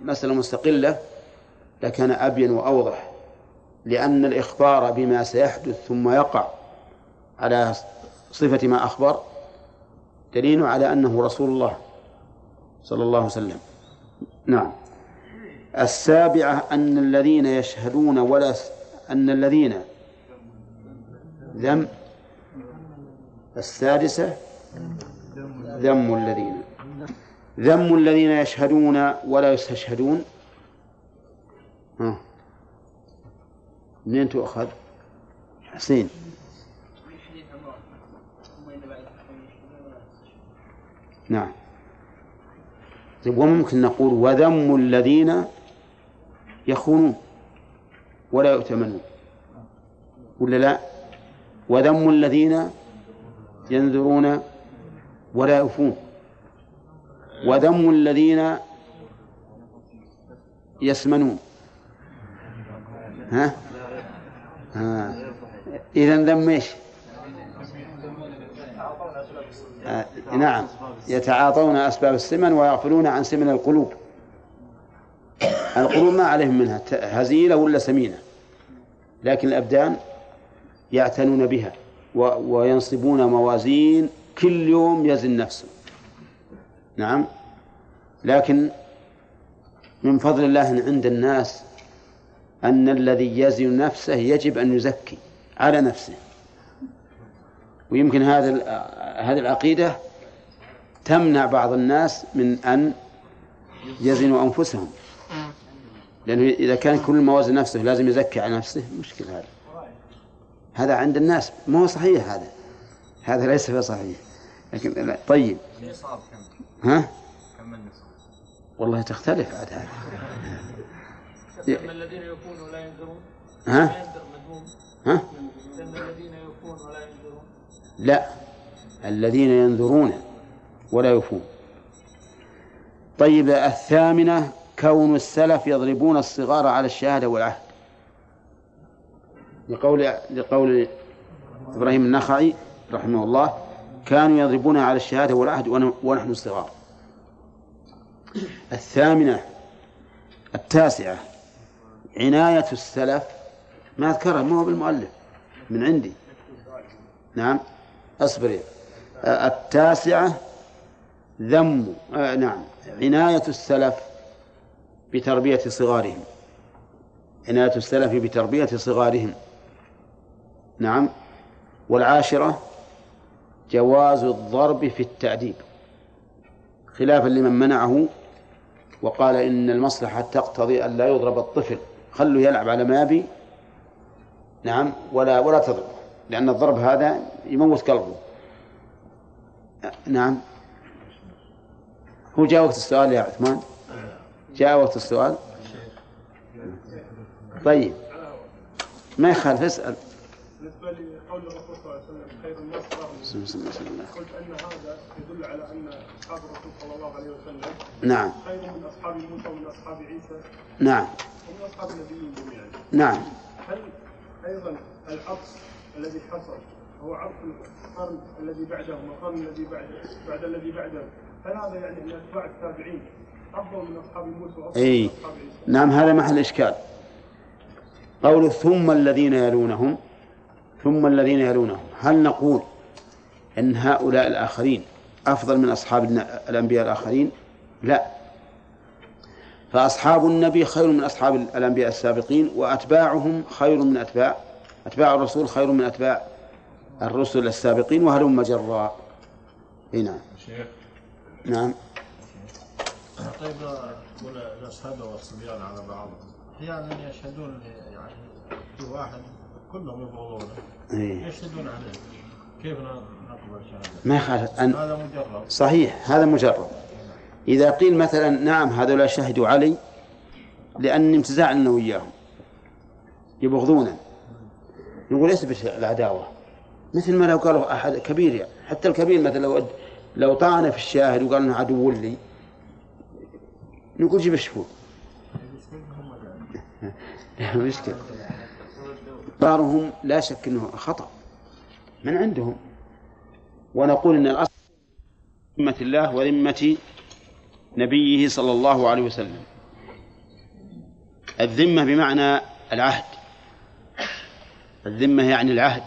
مسألة مستقلة لكان أبين وأوضح لأن الإخبار بما سيحدث ثم يقع على صفة ما أخبر دليل على أنه رسول الله صلى الله عليه وسلم. نعم. السابعة أن الذين يشهدون ولا أن الذين ذم السادسة ذم الذين. ذم الذين يشهدون ولا يستشهدون. ها. منين تؤخذ؟ حسين. نعم. طيب وممكن نقول وذم الذين يخونون ولا يؤتمنون. ولا لا؟ وذم الذين ينذرون ولا يوفون. وذم الذين يسمنون. ها؟ ها إذا ذم إيش؟ آه نعم. يتعاطون أسباب السمن ويغفلون عن سمن القلوب. القلوب ما عليهم منها هزيلة ولا سمينة. لكن الأبدان يعتنون بها وينصبون موازين كل يوم يزن نفسه. نعم. لكن من فضل الله عند الناس أن الذي يزن نفسه يجب أن يزكي على نفسه. ويمكن هذا هذه العقيدة تمنع بعض الناس من أن يزنوا أنفسهم. لأنه إذا كان كل ما وزن نفسه لازم يزكي على نفسه مشكلة هذا هذا عند الناس ما هو صحيح هذا. هذا ليس بصحيح لكن لا طيب؟ ها؟ كم؟ والله تختلف عاد هذا. الذين يكون ولا ينذرون؟ ها؟ لا ها؟ لا. الذين ينذرون ولا يوفون طيب الثامنة كون السلف يضربون الصغار على الشهادة والعهد. لقول لقول إبراهيم النخعي رحمه الله كانوا يضربون على الشهادة والعهد ون- ونحن صغار. الثامنة التاسعة عناية السلف. ما أذكرها ما هو بالمؤلف. من عندي. نعم. اصبر يا. آه، التاسعة ذم آه نعم عناية السلف بتربية صغارهم. عناية السلف بتربية صغارهم. نعم. والعاشرة جواز الضرب في التأديب. خلافا لمن منعه وقال إن المصلحة تقتضي أن لا يضرب الطفل. خلوا يلعب على ما يبي. نعم. ولا ولا تضرب. لأن الضرب هذا يموت قلبه. نعم. هو جاء وقت السؤال يا عثمان؟ جاء وقت السؤال؟ طيب. ما يخالف اسأل. بالنسبة لقول الرسول صلى الله عليه وسلم خير الناس قرني. قلت ان هذا يدل على ان اصحاب الرسول صلى الله عليه وسلم نعم. خير من اصحاب موسى ومن اصحاب عيسى نعم. ومن أصحاب النبيين جميعا. نعم. هل أيضا العطف الذي حصل هو عطف القرن الذي بعدهم والقرن الذي بعده بعد الذي بعده. هل هذا يعني ان أتباع التابعين؟ أفضل من أصحاب موسى وأفضل أي. من أصحاب عيسى؟ نعم هذا محل إشكال. قول ثم الذين يلونهم ثم الذين يلونهم. هل نقول أن هؤلاء الآخرين أفضل من أصحاب الن- الأنبياء الآخرين؟ لا. فأصحاب النبي خير من أصحاب الأنبياء السابقين وأتباعهم خير من أتباع أتباع الرسول خير من أتباع الرسل السابقين وهلم جراء إي نعم. شيخ. نعم. طيب الأصحاب والصبيان على بعض أحيانا يشهدون يعني في واحد كلهم يبغضونه. إيه. يشهدون عليه. كيف نقبل شهادة؟ ما يخالف. أن هذا مجرد. صحيح هذا مجرد. إذا قيل مثلا نعم هذولا شهدوا علي لأني امتزعنا وياهم. يبغضونا نقول اثبت العداوة. مثل ما لو قالوا أحد كبير يعني. حتى الكبير مثلا لو لو طعن في الشاهد وقال إنه عدو لي نقول جيب الشهود مشكلة. إقرارهم لا شك أنه خطأ. من عندهم؟ ونقول أن الأصل ذمة الله وذمة نبيه صلى الله عليه وسلم. الذمة بمعنى العهد. الذمة يعني العهد.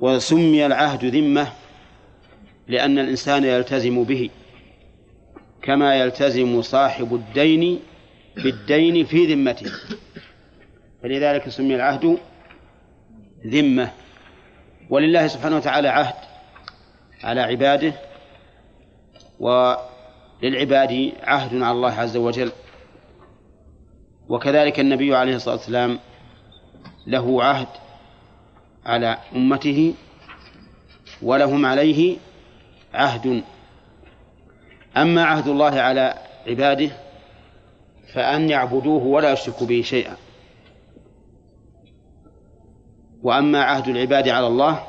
وسمي العهد ذمة لأن الإنسان يلتزم به كما يلتزم صاحب الدين بالدين في ذمته. فلذلك سمي العهد ذمة. ولله سبحانه وتعالى عهد على عباده وللعباد عهد على الله عز وجل. وكذلك النبي عليه الصلاة والسلام له عهد على أمته ولهم عليه عهد. أما عهد الله على عباده فأن يعبدوه ولا يشركوا به شيئا. وأما عهد العباد على الله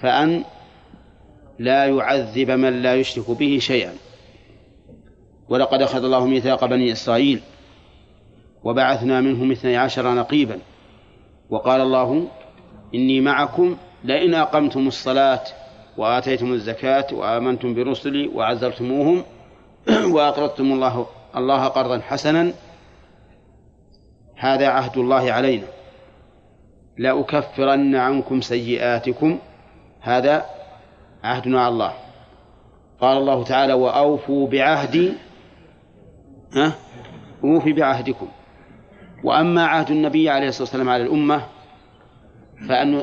فأن لا يعذب من لا يشرك به شيئا. ولقد أخذ الله ميثاق بني إسرائيل وبعثنا منهم اثني عشر نقيبا. وقال الله إني معكم لئن أقمتم الصلاة وآتيتم الزكاة وآمنتم برسلي وعزرتموهم وأقرضتم الله الله قرضا حسنا. هذا عهد الله علينا. لأكفرن عنكم سيئاتكم. هذا عهدنا على الله. قال الله تعالى وأوفوا بعهدي ها؟ أوفي بعهدكم. وأما عهد النبي عليه الصلاة والسلام على الأمة فأن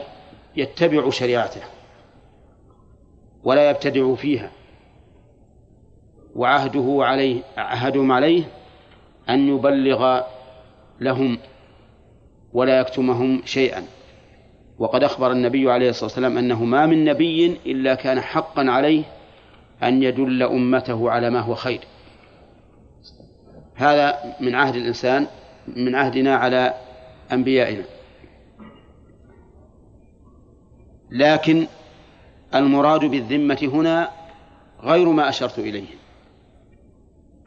يتبعوا شريعته ولا يبتدع فيها. وعهده عليه عهدهم عليه أن يبلغ لهم ولا يكتمهم شيئا. وقد أخبر النبي عليه الصلاة والسلام أنه ما من نبي إلا كان حقا عليه أن يدل أمته على ما هو خير. هذا من عهد الإنسان من عهدنا على أنبيائنا. لكن المراد بالذمة هنا غير ما أشرت إليه.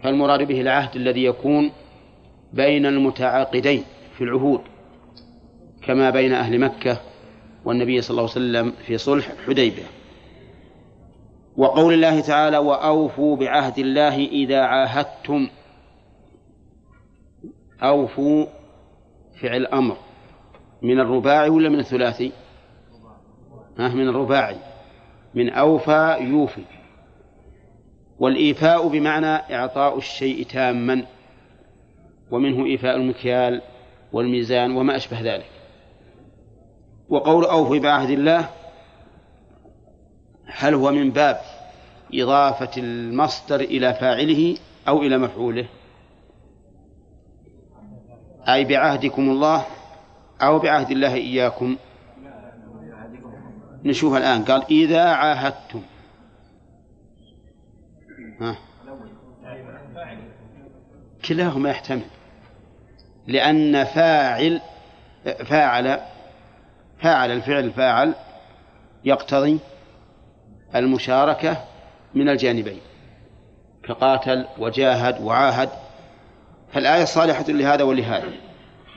فالمراد به العهد الذي يكون بين المتعاقدين في العهود كما بين أهل مكة والنبي صلى الله عليه وسلم في صلح الحديبية وقول الله تعالى وأوفوا بعهد الله إذا عاهدتم أوفوا فعل أمر من الرباعي ولا من الثلاثي؟ ها من الرباعي. من أوفى يوفي. والإيفاء بمعنى إعطاء الشيء تاما ومنه إيفاء المكيال والميزان وما أشبه ذلك. وقول أوفوا بعهد الله هل هو من باب إضافة المصدر إلى فاعله أو إلى مفعوله؟ أي بعهدكم الله أو بعهد الله إياكم. نشوف الآن. قال إذا عاهدتم. ها. كلاهما يحتمل. لأن فاعل فاعل فاعل الفعل فاعل يقتضي المشاركة من الجانبين. كقاتل وجاهد وعاهد فالآية صالحة لهذا ولهذا.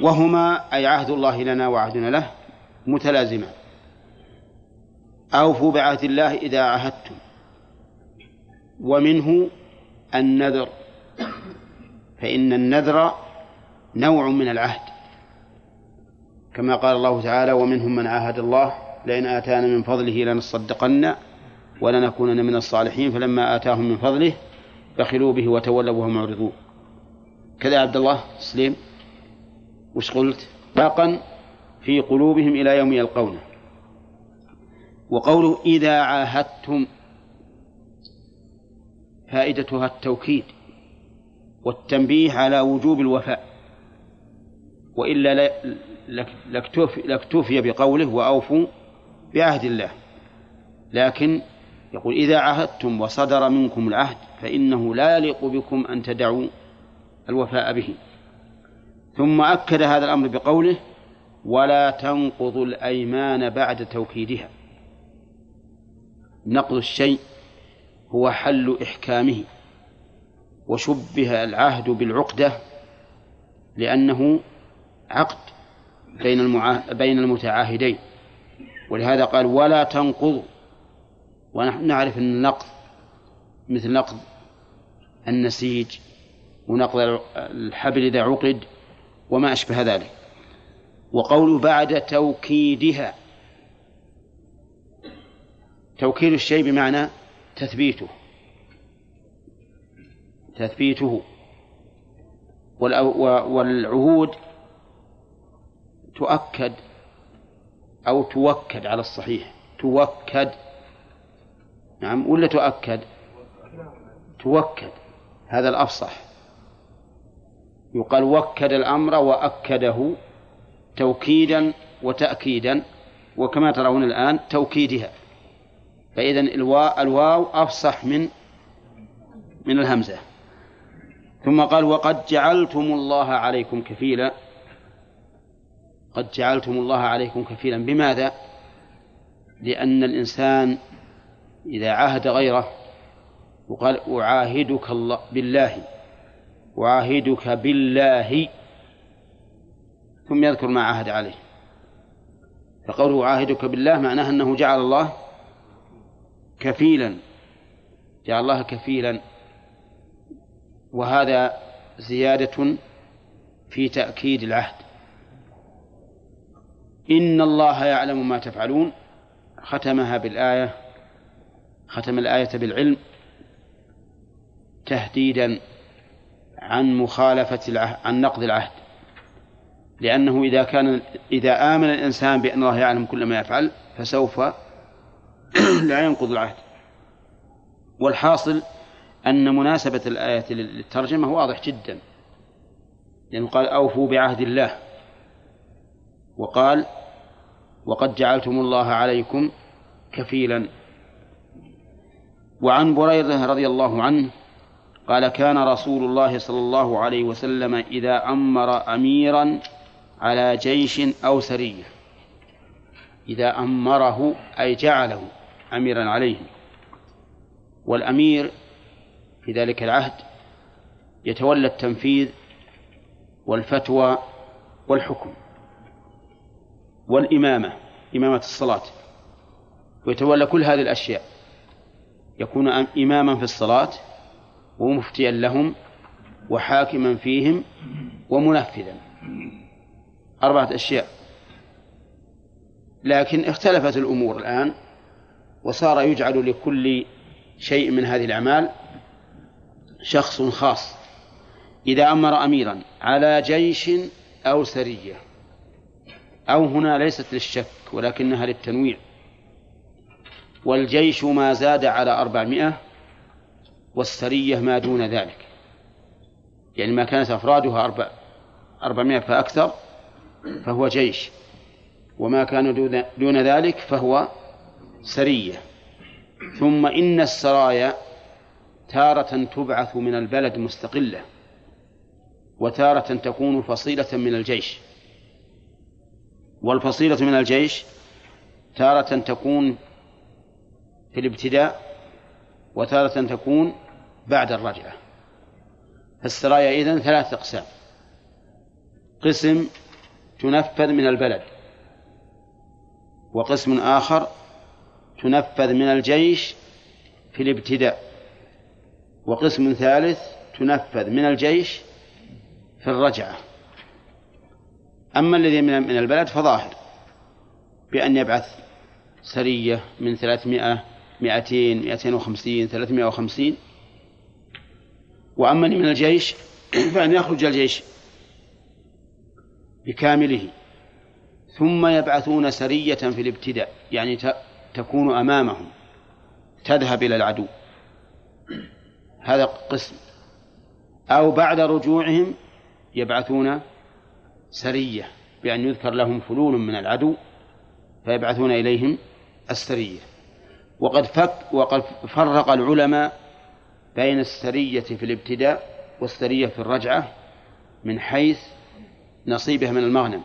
وهما أي عهد الله لنا وعهدنا له متلازمان. أوفوا بعهد الله إذا عاهدتم. ومنه النذر. فإن النذر نوع من العهد. كما قال الله تعالى ومنهم من عاهد الله لئن آتانا من فضله لنصدقن ولنكونن من الصالحين فلما آتاهم من فضله بخلوا به وتولوا وهم معرضون. كذا عبد الله سليم وش قلت؟ باقا في قلوبهم إلى يوم يلقونه. وقوله إذا عاهدتم فائدتها التوكيد والتنبيه على وجوب الوفاء. وإلا لاكتفي بقوله وأوفوا بعهد الله. لكن يقول إذا عهدتم وصدر منكم العهد فإنه لا يليق بكم أن تدعوا الوفاء به ثم أكد هذا الأمر بقوله ولا تنقضوا الأيمان بعد توكيدها نقض الشيء هو حل إحكامه وشبه العهد بالعقدة لأنه عقد بين. بين المتعاهدين ولهذا قال ولا تنقضوا ونحن نعرف أن النقض مثل نقض النسيج ونقض الحبل إذا عقد وما أشبه ذلك. وقول بعد توكيدها. توكيد الشيء بمعنى تثبيته. تثبيته. والعهود تؤكد أو توكد على الصحيح. توكد. نعم ولا تؤكد؟ توكد. هذا الأفصح. يقال وكد الأمر وأكده توكيدا وتأكيدا وكما ترون الآن توكيدها. فإذا الواو, أفصح من من الهمزة. ثم قال وقد جعلتم الله عليكم كفيلا. قد جعلتم الله عليكم كفيلا. بماذا؟ لأن الإنسان إذا عاهد غيره وقال أعاهدك الله بالله. أعاهدك بالله. ثم يذكر ما عاهد عليه. فقوله أعاهدك بالله معناه أنه جعل الله كفيلا. جعل الله كفيلا. وهذا زيادة في تأكيد العهد. إن الله يعلم ما تفعلون. ختمها بالآية. ختم الآية بالعلم. تهديدا. عن مخالفة العهد عن نقض العهد. لأنه إذا كان إذا آمن الإنسان بأن الله يعلم كل ما يفعل فسوف لا ينقض العهد. والحاصل أن مناسبة الآية للترجمة واضح جدا. لأنه قال أوفوا بعهد الله. وقال وقد جعلتم الله عليكم كفيلا. وعن بريدة رضي الله عنه قال كان رسول الله صلى الله عليه وسلم إذا أمر أميرا على جيش أو سرية. إذا أمره أي جعله أميرا عليهم والأمير في ذلك العهد يتولى التنفيذ والفتوى والحكم والإمامة إمامة الصلاة. ويتولى كل هذه الأشياء. يكون إماما في الصلاة ومفتيا لهم وحاكما فيهم ومنفذا. أربعة أشياء. لكن اختلفت الأمور الآن وصار يجعل لكل شيء من هذه الأعمال شخص خاص. إذا أمر أميرا على جيش أو سرية أو هنا ليست للشك ولكنها للتنويع والجيش ما زاد على أربعمائة والسرية ما دون ذلك. يعني ما كانت أفرادها أربع أربعمائة فأكثر فهو جيش. وما كان دون, ذلك فهو سرية. ثم إن السرايا تارة تبعث من البلد مستقلة وتارة تكون فصيلة من الجيش. والفصيلة من الجيش تارة تكون في الابتداء وتارة تكون بعد الرجعة. فالسرايا إذن ثلاث أقسام. قسم تنفذ من البلد. وقسم آخر تنفذ من الجيش في الابتداء. وقسم ثالث تنفذ من الجيش في الرجعة. أما الذي من البلد فظاهر بأن يبعث سرية من ثلاثمائة مائتين مائتين وخمسين ثلاثمائة وخمسين وأما من الجيش فأن يخرج الجيش بكامله. ثم يبعثون سرية في الابتداء يعني تكون أمامهم تذهب إلى العدو. هذا قسم. أو بعد رجوعهم يبعثون سرية بأن يذكر لهم فلول من العدو فيبعثون إليهم السرية. وقد فك وقد فرق العلماء بين السرية في الابتداء والسرية في الرجعة من حيث نصيبه من المغنم.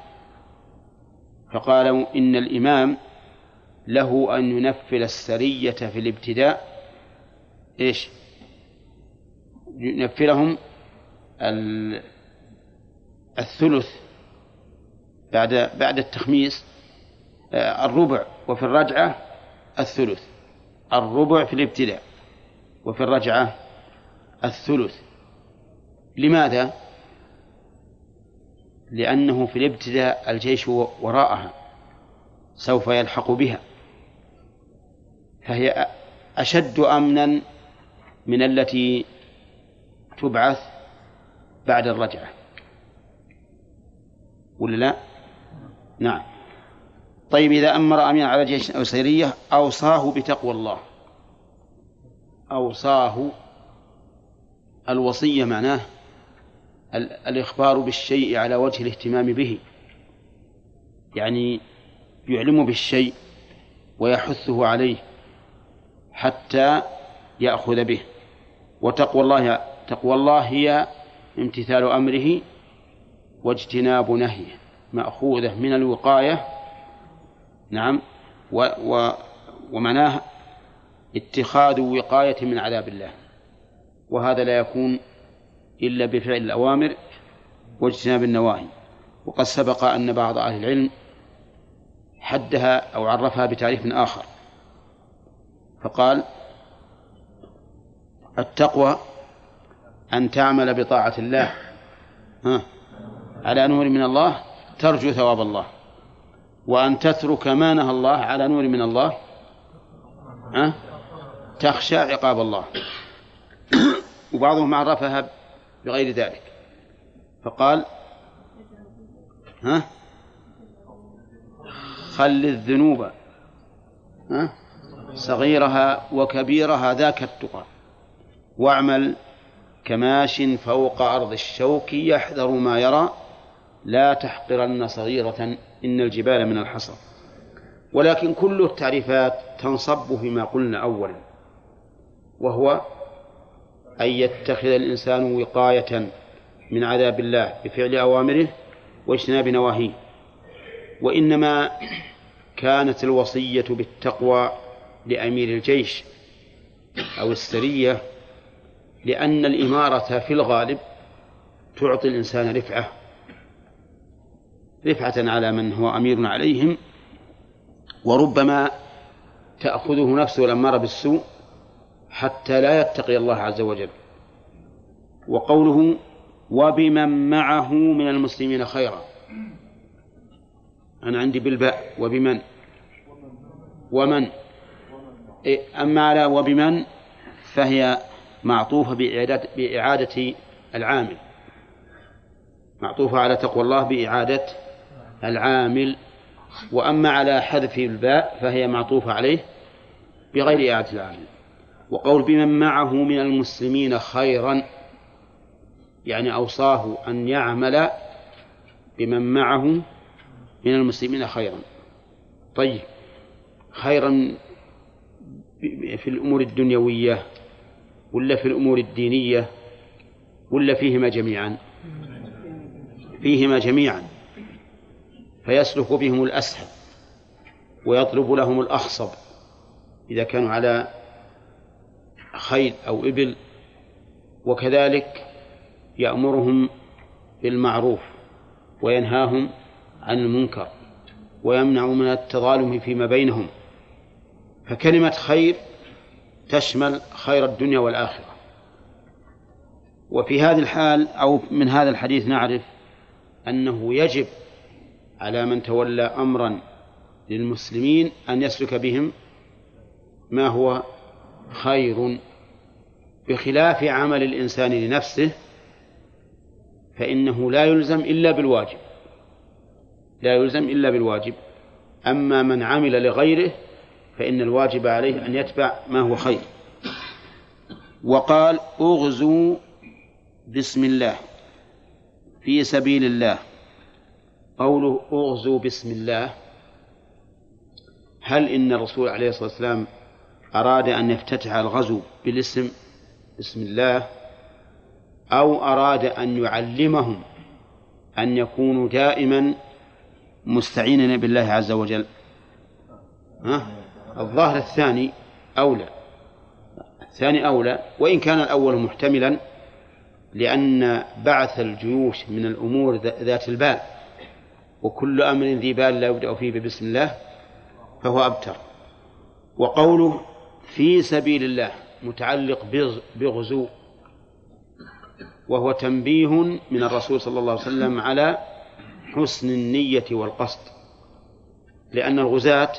فقالوا إن الإمام له أن ينفل السرية في الابتداء. إيش؟ ينفلهم الثلث بعد بعد التخميس. آه، الربع وفي الرجعة الثلث الربع في الابتداء وفي الرجعة الثلث. لماذا؟ لأنه في الابتداء الجيش وراءها سوف يلحق بها. فهي أشد أمنا من التي تبعث بعد الرجعة. ولا لا؟ نعم. طيب إذا أمر أمير على جيش أو سيرية أوصاه بتقوى الله. أوصاه الوصية معناه الإخبار بالشيء على وجه الاهتمام به. يعني يعلم بالشيء ويحثه عليه حتى يأخذ به. وتقوى الله تقوى الله هي امتثال أمره واجتناب نهيه مأخوذة من الوقاية. نعم و و ومعناه اتخاذ وقاية من عذاب الله. وهذا لا يكون إلا بفعل الأوامر واجتناب النواهي. وقد سبق أن بعض أهل العلم حدها أو عرفها بتعريف آخر. فقال التقوى أن تعمل بطاعة الله. ها؟ على نور من الله ترجو ثواب الله. وأن تترك ما نهى الله على نور من الله ها؟ تخشى عقاب الله. وبعضهم عرفها بغير ذلك. فقال ها؟ خل الذنوب ها؟ صغيرها وكبيرها ذاك التقى. واعمل كماش فوق أرض الشوك يحذر ما يرى. لا تحقرن صغيرة إن الجبال من الحصى. ولكن كل التعريفات تنصب فيما قلنا أولا وهو أن يتخذ الإنسان وقاية من عذاب الله بفعل أوامره واجتناب نواهيه. وإنما كانت الوصية بالتقوى لأمير الجيش أو السرية لأن الإمارة في الغالب تعطي الإنسان رفعة رفعة على من هو أمير عليهم وربما تأخذه نفسه الأمارة بالسوء حتى لا يتقي الله عز وجل. وقوله وبمن معه من المسلمين خيرا. أنا عندي بالباء وبمن. ومن. إيه، أما على وبمن فهي معطوفة بإعادة, بإعادة العامل. معطوفة على تقوى الله بإعادة العامل. وأما على حذف الباء فهي معطوفة عليه بغير إعادة العامل. وقول بمن معه من المسلمين خيرا يعني أوصاه أن يعمل بمن معه من المسلمين خيرا. طيب خيرا في الأمور الدنيوية ولا في الأمور الدينية ولا فيهما جميعا؟ فيهما جميعا. فيسلك بهم الأسهل ويطلب لهم الأخصب إذا كانوا على خيل أو إبل وكذلك يأمرهم بالمعروف وينهاهم عن المنكر ويمنع من التظالم فيما بينهم. فكلمة خير تشمل خير الدنيا والآخرة. وفي هذه الحال أو من هذا الحديث نعرف أنه يجب على من تولى أمرا للمسلمين أن يسلك بهم ما هو خير بخلاف عمل الإنسان لنفسه فإنه لا يلزم إلا بالواجب. لا يلزم إلا بالواجب. أما من عمل لغيره فإن الواجب عليه أن يتبع ما هو خير. وقال اغزوا بسم الله في سبيل الله قوله اغزوا بسم الله هل إن الرسول عليه الصلاة والسلام أراد أن يفتتح الغزو بالاسم؟ بسم الله أو أراد أن يعلمهم أن يكونوا دائما مستعينين بالله عز وجل. ها؟ الظاهر الثاني أولى. الثاني أولى وإن كان الأول محتملا لأن بعث الجيوش من الأمور ذات البال. وكل أمر ذي بال لا يبدأ فيه بسم الله فهو أبتر. وقوله في سبيل الله متعلق بغزو وهو تنبيه من الرسول صلى الله عليه وسلم على حسن النية والقصد لأن الغزاة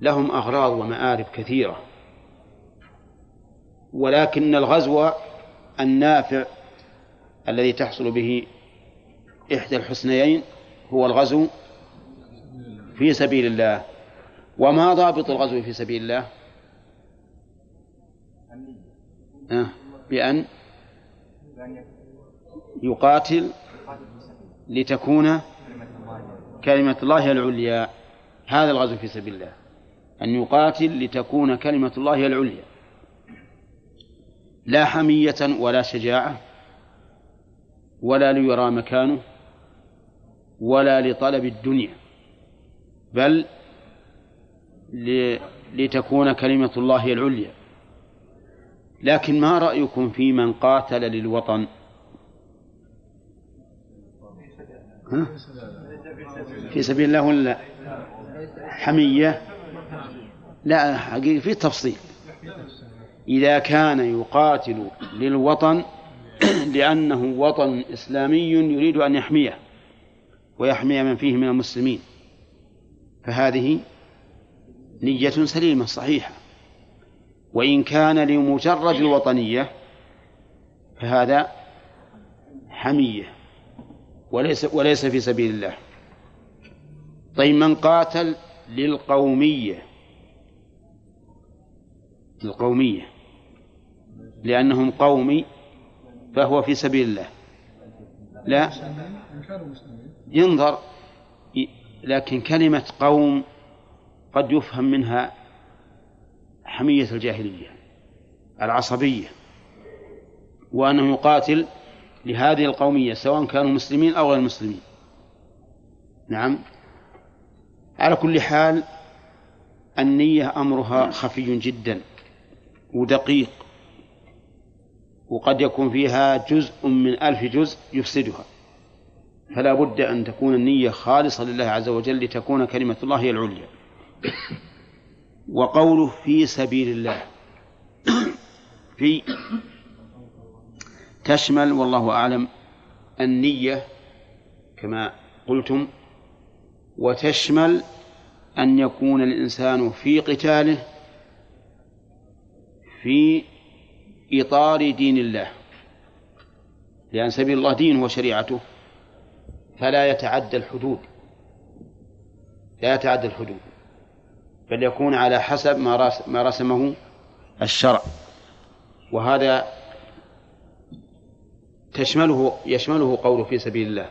لهم أغراض ومآرب كثيرة ولكن الغزو النافع الذي تحصل به إحدى الحسنيين هو الغزو في سبيل الله. وما ضابط الغزو في سبيل الله آه بأن يقاتل لتكون كلمة الله العليا. هذا الغزو في سبيل الله أن يقاتل لتكون كلمة الله العليا. لا حمية ولا شجاعة ولا ليرى مكانه ولا لطلب الدنيا بل لتكون كلمة الله العليا. لكن ما رأيكم في من قاتل للوطن؟ ها؟ في سبيل الله ولا حمية؟ لا حقيقة في تفصيل. إذا كان يقاتل للوطن لأنه وطن إسلامي يريد أن يحميه ويحمي من فيه من المسلمين. فهذه نية سليمة صحيحة. وإن كان لمجرد الوطنية فهذا حمية وليس وليس في سبيل الله. طيب من قاتل للقومية. القومية لأنهم قومي فهو في سبيل الله. لا. ينظر لكن كلمة قوم قد يفهم منها حمية الجاهلية العصبية وأنه يقاتل لهذه القومية سواء كانوا مسلمين أو غير مسلمين. نعم. على كل حال النية أمرها خفي جدا ودقيق وقد يكون فيها جزء من ألف جزء يفسدها. فلا بد أن تكون النية خالصة لله عز وجل لتكون كلمة الله هي العليا. وقوله في سبيل الله. في تشمل والله أعلم النية كما قلتم وتشمل أن يكون الإنسان في قتاله في إطار دين الله. لأن سبيل الله دينه وشريعته فلا يتعدى الحدود. لا يتعدى الحدود. بل يكون على حسب ما رسمه الشرع. وهذا تشمله يشمله قوله في سبيل الله.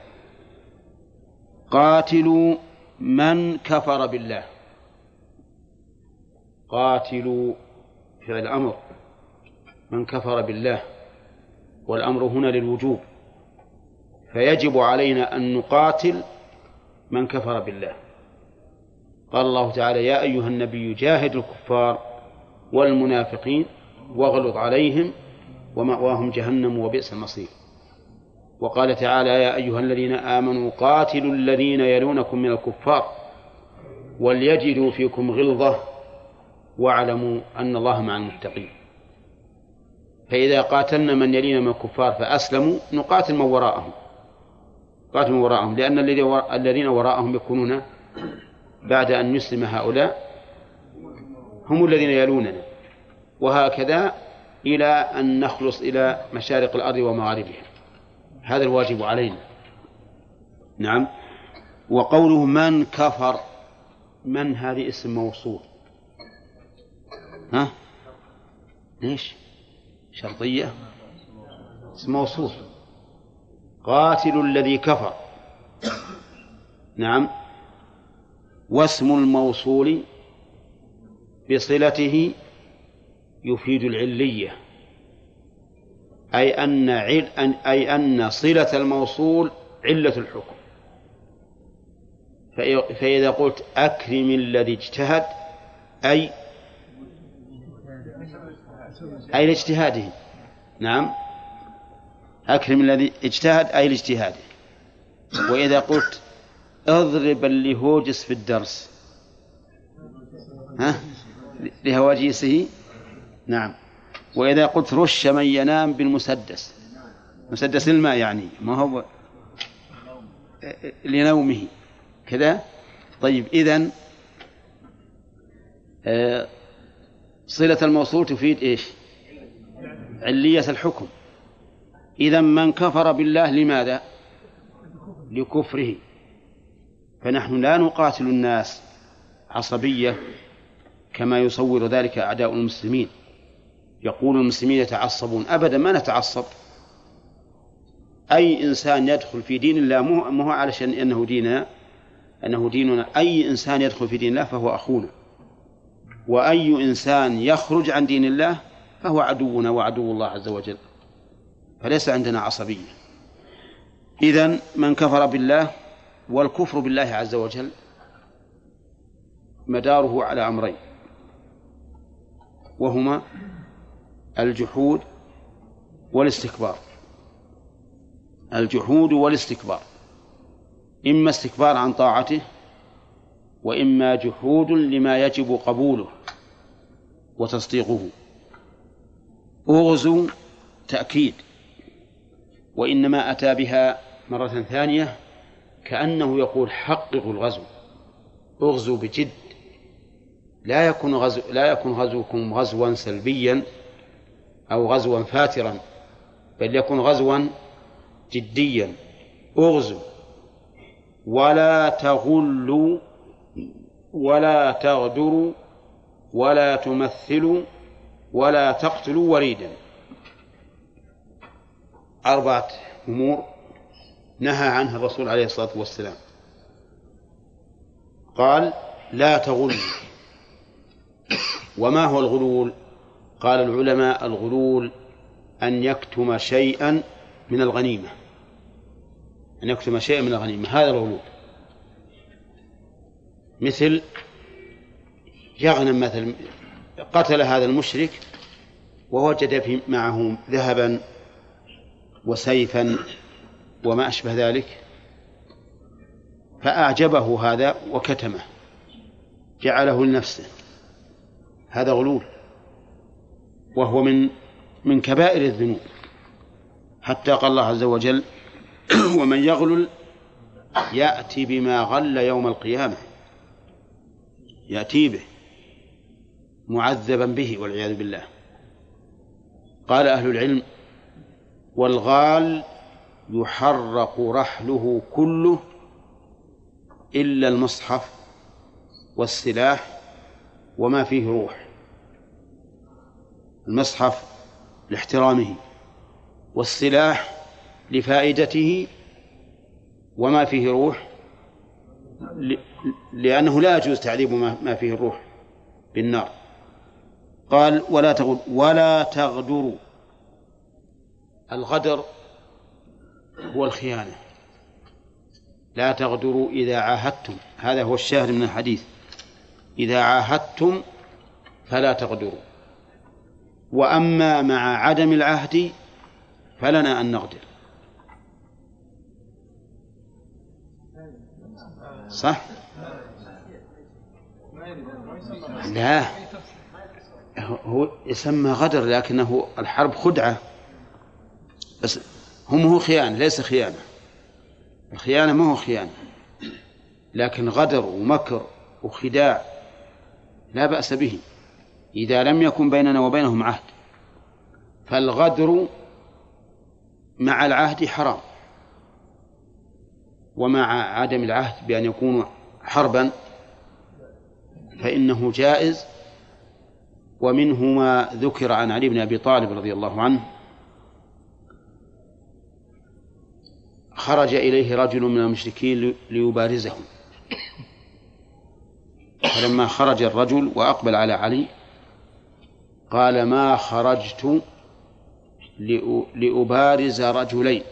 قاتلوا من كفر بالله. قاتلوا فعل الأمر من كفر بالله. والأمر هنا للوجوب. فيجب علينا أن نقاتل من كفر بالله. قال الله تعالى يا أيها النبي جاهد الكفار والمنافقين واغلظ عليهم ومأواهم جهنم وبئس المصير. وقال تعالى يا أيها الذين آمنوا قاتلوا الذين يلونكم من الكفار وليجدوا فيكم غلظة واعلموا أن الله مع المتقين. فإذا قاتلنا من يلينا من الكفار فأسلموا نقاتل من وراءهم. قاتل من وراءهم لأن الذين وراءهم يكونون بعد أن يسلم هؤلاء هم الذين يلوننا. وهكذا إلى أن نخلص إلى مشارق الأرض ومغاربها. هذا الواجب علينا. نعم. وقوله من كفر من هذه اسم موصول؟ ها؟ ليش شرطية؟ اسم موصول. قاتل الذي كفر. نعم. واسم الموصول بصلته يفيد العلية أي أن عل أي أن صلة الموصول علة الحكم. فإذا قلت أكرم الذي اجتهد أي أي لاجتهاده. نعم. أكرم الذي اجتهد أي لاجتهاده. وإذا قلت أضرب اللي هوجس في الدرس. ها؟ لهواجيسه؟ نعم. وإذا قلت رش من ينام بالمسدس. مسدس الماء يعني ما هو؟ لنومه. كذا؟ طيب إذن آه، صلة الموصول تفيد إيش؟ علية الحكم. إذا من كفر بالله لماذا؟ لكفره. فنحن لا نقاتل الناس عصبية كما يصور ذلك أعداء المسلمين. يقول المسلمين يتعصبون. أبدا ما نتعصب. أي إنسان يدخل في دين الله مو هو علشان أنه ديننا أنه ديننا أي إنسان يدخل في دين الله فهو أخونا وأي إنسان يخرج عن دين الله فهو عدونا وعدو الله عز وجل. فليس عندنا عصبية. إذا من كفر بالله والكفر بالله عز وجل مداره على أمرين وهما الجحود والاستكبار. الجحود والاستكبار إما استكبار عن طاعته وإما جحود لما يجب قبوله وتصديقه. أغزوا تأكيد وإنما أتى بها مرة ثانية كأنه يقول حققوا الغزو. أغزوا بجد. لا يكون غزو لا يكون غزوكم غزوا سلبيا أو غزوا فاترا بل يكون غزوا جديا. أغزوا. ولا تغلوا ولا تغدروا ولا تمثلوا ولا تقتلوا وليدا أربعة أمور. نهى عنها الرسول عليه الصلاة والسلام. قال لا تغلوا وما هو الغلول؟ قال العلماء الغلول أن يكتم شيئا من الغنيمة. أن يكتم شيئا من الغنيمة. هذا الغلول. مثل يغنم مثل قتل هذا المشرك ووجد في معه ذهبا وسيفا وما أشبه ذلك. فأعجبه هذا وكتمه. جعله لنفسه. هذا غلول. وهو من من كبائر الذنوب. حتى قال الله عز وجل ومن يغلل يأتي بما غل يوم القيامة. يأتي به معذبا به والعياذ بالله. قال أهل العلم والغال يحرق رحله كله إلا المصحف والسلاح وما فيه روح. المصحف لاحترامه والسلاح لفائدته وما فيه روح لأنه لا يجوز تعذيب ما فيه الروح بالنار. قال ولا تغد ولا تغدروا. الغدر هو الخيانة. لا تغدروا إذا عاهدتم. هذا هو الشاهد من الحديث. إذا عاهدتم فلا تغدروا. وأما مع عدم العهد فلنا أن نغدر. صح؟ لا. هو يسمى غدر لكنه الحرب خدعة. بس هم هو خيانة ليس خيانة. الخيانة ما هو خيانة. لكن غدر ومكر وخداع لا بأس به إذا لم يكن بيننا وبينهم عهد. فالغدر مع العهد حرام. ومع عدم العهد بأن يكون حربا فإنه جائز. ومنه ما ذكر عن علي بن أبي طالب رضي الله عنه خرج إليه رجل من المشركين ليبارزهم. فلما خرج الرجل وأقبل على علي قال ما خرجت لأبارز رجلين.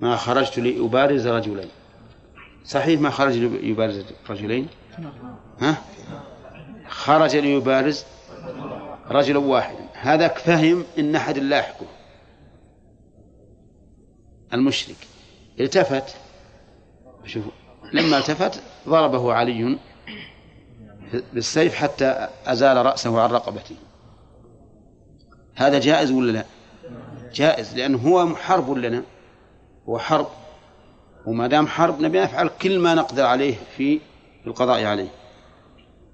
ما خرجت لأبارز رجلين. صحيح ما خرج ليبارز رجلين؟ ها؟ خرج ليبارز رجلا واحدا هذا فهم إن أحد لاحقه المشرك. التفت. شوفوا لما التفت ضربه علي بالسيف حتى أزال رأسه عن رقبته. هذا جائز ولا لا؟ جائز لأنه هو حرب لنا. هو حرب. وما دام حرب نبي نفعل كل ما نقدر عليه في القضاء عليه.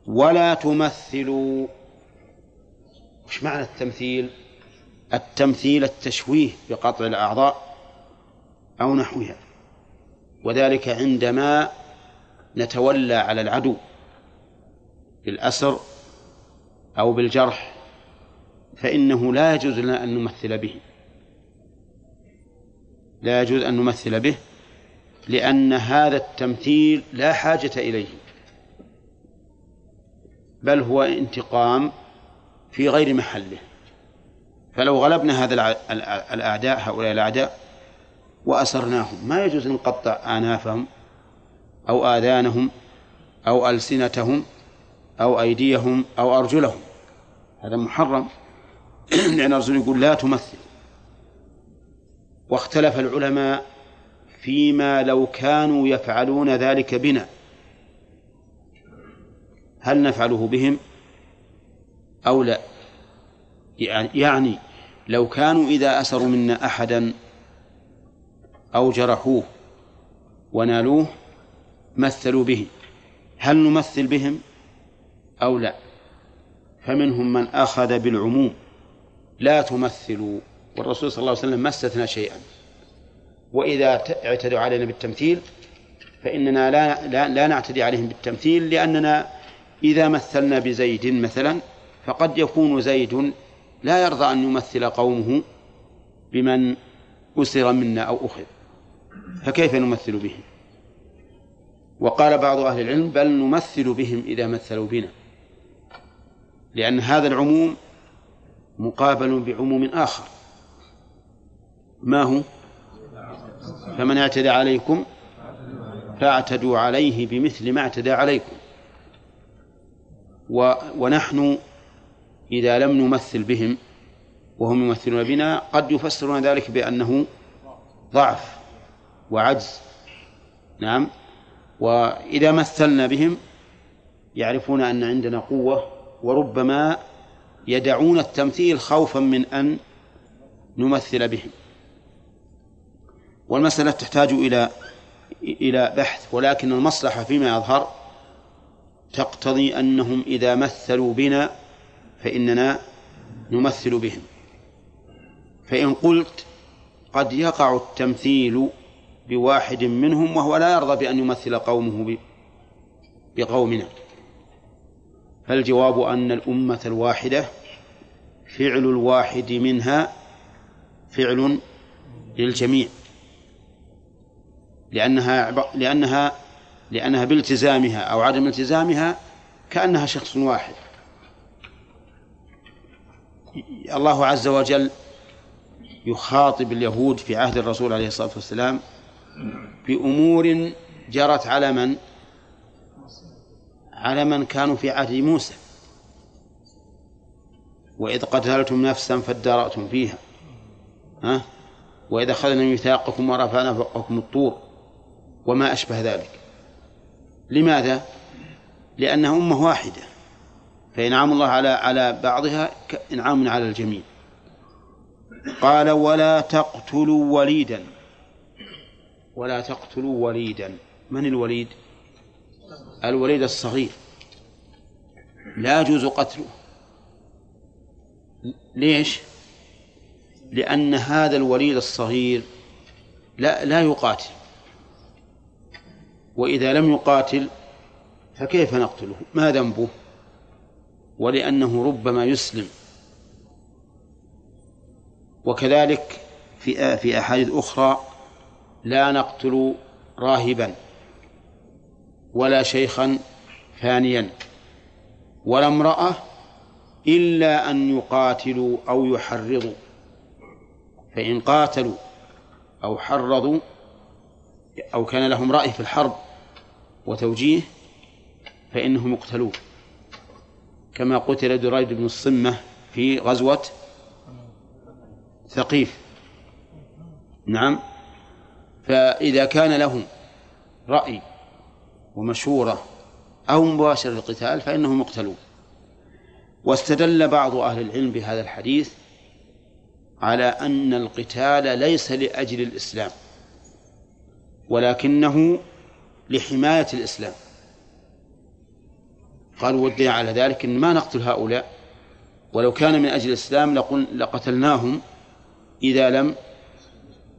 ولا تمثلوا. وش معنى التمثيل؟ التمثيل التشويه بقطع الأعضاء. أو نحوها. وذلك عندما نتولى على العدو بالأسر أو بالجرح فإنه لا يجوز لنا أن نمثل به. لا يجوز أن نمثل به لأن هذا التمثيل لا حاجة إليه. بل هو انتقام في غير محله. فلو غلبنا هذا الأعداء هؤلاء الأعداء وأسرناهم. ما يجوز نقطع آنافهم أو آذانهم أو ألسنتهم أو أيديهم أو أرجلهم. هذا محرم. لأن الرسول يقول لا تمثل. واختلف العلماء فيما لو كانوا يفعلون ذلك بنا. هل نفعله بهم أو لا؟ يعني لو كانوا إذا أسروا منا أحدا أو جرحوه ونالوه مثلوا به. هل نمثل بهم أو لا؟ فمنهم من أخذ بالعموم. لا تمثلوا. والرسول صلى الله عليه وسلم ما استثنى شيئا. وإذا اعتدوا علينا بالتمثيل فإننا لا, لا, لا نعتدي عليهم بالتمثيل لأننا إذا مثلنا بزيد مثلا فقد يكون زيد لا يرضى أن يمثل قومه بمن أسر منا أو أخذ فكيف نمثل بهم؟ وقال بعض أهل العلم بل نمثل بهم إذا مثلوا بنا لأن هذا العموم مقابل بعموم آخر. ما هو؟ فمن اعتدى عليكم فاعتدوا عليه بمثل ما اعتدى عليكم. و ونحن إذا لم نمثل بهم وهم يمثلون بنا قد يفسرون ذلك بأنه ضعف. وعجز. نعم. وإذا مثلنا بهم يعرفون أن عندنا قوة وربما يدعون التمثيل خوفا من أن نمثل بهم. والمسألة تحتاج إلى إلى بحث ولكن المصلحة فيما يظهر تقتضي أنهم إذا مثلوا بنا فإننا نمثل بهم. فإن قلت قد يقع التمثيل بواحد منهم وهو لا يرضى بأن يمثل قومه بقومنا. فالجواب أن الأمة الواحدة فعل الواحد منها فعل للجميع. لأنها لأنها لأنها بالتزامها أو عدم التزامها كأنها شخص واحد. الله عز وجل يخاطب اليهود في عهد الرسول عليه الصلاة والسلام بأمور جرت على من؟ على من كانوا في عهد موسى. وإذ قتلتم نفسا فادارأتم فيها. ها؟ وإذا أخذنا ميثاقكم ورفعنا فوقكم الطور. وما أشبه ذلك. لماذا؟ لأنها أمة واحدة. فإنعام الله على على بعضها كإنعام على الجميع. قال ولا تقتلوا وليدا. ولا تقتلوا وليدا. من الوليد؟ الوليد الصغير. لا يجوز قتله. ليش؟ لأن هذا الوليد الصغير لا لا يقاتل. وإذا لم يقاتل فكيف نقتله؟ ما ذنبه؟ ولأنه ربما يسلم. وكذلك في في أحاديث أخرى لا نقتل راهبا ولا شيخا فانيا ولا امرأة إلا أن يقاتلوا أو يحرضوا. فإن قاتلوا أو حرضوا أو كان لهم رأي في الحرب وتوجيه فإنهم يقتلون كما قتل دريد بن الصمة في غزوة ثقيف. نعم. فإذا كان لهم رأي ومشورة أو مباشرة للقتال فإنهم يقتلون. واستدل بعض أهل العلم بهذا الحديث على أن القتال ليس لأجل الإسلام ولكنه لحماية الإسلام. قالوا ودي على ذلك إن ما نقتل هؤلاء ولو كان من أجل الإسلام لقتلناهم إذا لم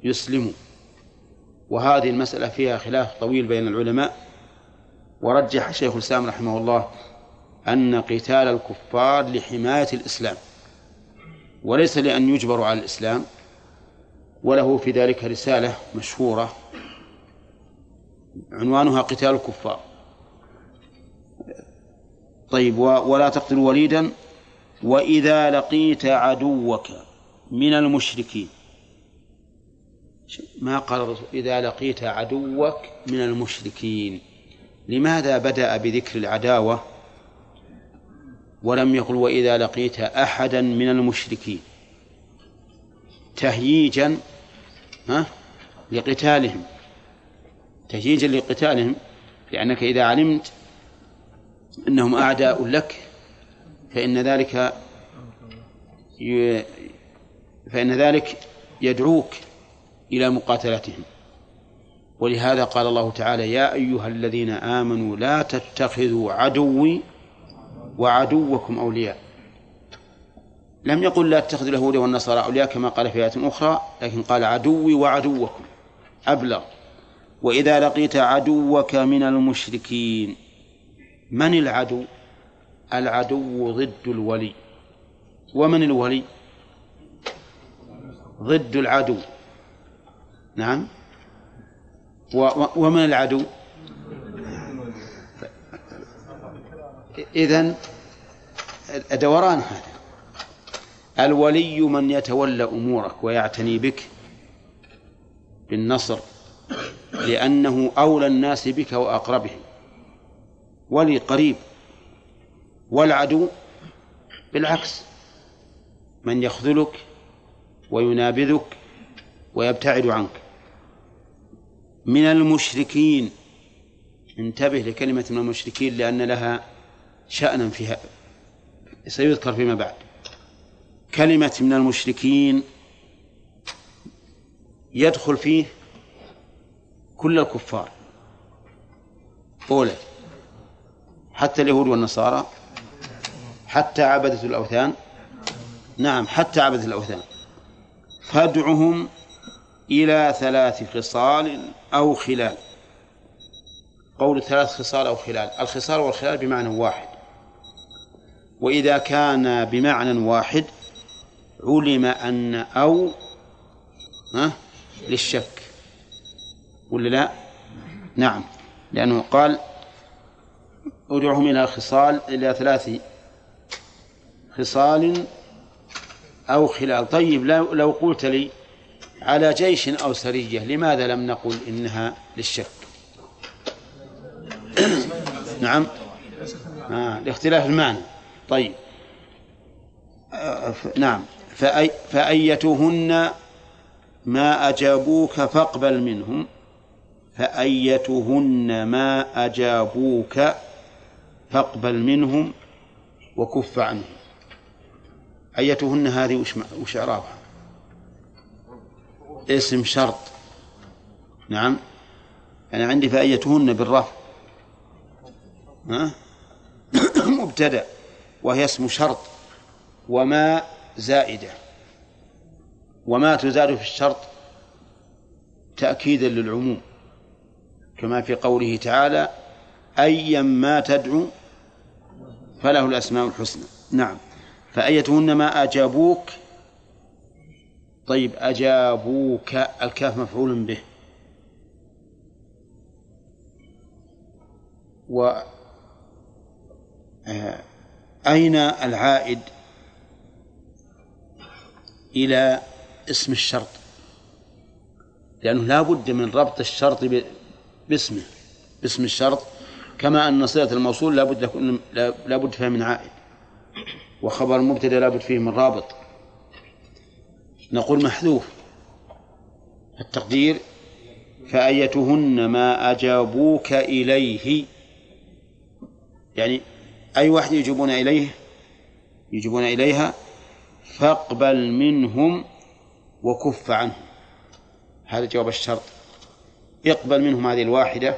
يسلموا. وهذه المسألة فيها خلاف طويل بين العلماء. ورجح شيخ الإسلام رحمه الله أن قتال الكفار لحماية الإسلام وليس لأن يجبروا على الإسلام وله في ذلك رسالة مشهورة. عنوانها قتال الكفار. طيب ولا تقتل وليدا وإذا لقيت عدوك من المشركين ما قال الرسول إذا لقيت عدوك من المشركين. لماذا بدأ بذكر العداوة؟ ولم يقل وإذا لقيت أحدا من المشركين. تهييجا ها لقتالهم. تهييجا لقتالهم لأنك إذا علمت أنهم أعداء لك فإن ذلك. فإن ذلك يدعوك. إلى مقاتلتهم. ولهذا قال الله تعالى يا أيها الذين آمنوا لا تتخذوا عدوي وعدوكم أولياء. لم يقل لا تتخذوا اليهود والنصارى أولياء كما قال في آية أخرى لكن قال عدوي وعدوكم. أبلغ. وإذا لقيت عدوك من المشركين من العدو؟ العدو ضد الولي. ومن الولي؟ ضد العدو. نعم. ومن العدو؟ إذن دوران هذا. الولي من يتولى أمورك ويعتني بك بالنصر لأنه أولى الناس بك وأقربهم. ولي قريب والعدو بالعكس. من يخذلك وينابذك ويبتعد عنك. من المشركين. انتبه لكلمة من المشركين لأن لها شأنا فيها. سيذكر فيما بعد. كلمة من المشركين يدخل فيه كل الكفار. أولى حتى اليهود والنصارى حتى عبدة الأوثان. نعم حتى عبدة الأوثان. فادعهم إلى ثلاث خصال أو خلال. قول ثلاث خصال أو خلال. الخصال والخلال بمعنى واحد. وإذا كان بمعنى واحد علم أن أو ها للشك. ولا لا؟ نعم. لأنه قال ادعهم إلى خصال إلى ثلاث خصال أو خلال. طيب لو, لو قلت لي على جيش أو سرية لماذا لم نقل إنها للشك؟ نعم. آه لاختلاف المعنى. طيب. آه نعم. فأي فأيتهن ما أجابوك فاقبل منهم. فأيتهن ما أجابوك فاقبل منهم وكف عنهم. أيتهن هذه وش, وش إعرابها اسم شرط. نعم. أنا عندي فأيتهن بالرفع ها؟ مبتدأ. وهي اسم شرط. وما زائدة. وما تزاد في الشرط تأكيدا للعموم. كما في قوله تعالى أيا ما تدعو فله الأسماء الحسنى. نعم. فأيتهن ما أجابوك طيب أجابوك الكاف مفعول به. و آه، أين العائد إلى اسم الشرط؟ لأنه لا بد من ربط الشرط باسمه باسم الشرط. كما أن صلة الموصول لا بد لا بد فيها من عائد. وخبر المبتدأ لا بد فيه من رابط. نقول محذوف. التقدير فأيتهن ما أجابوك إليه. يعني أي واحد يجيبون إليه يجيبون إليها فاقبل منهم وكف عنهم هذا جواب الشرط. اقبل منهم هذه الواحدة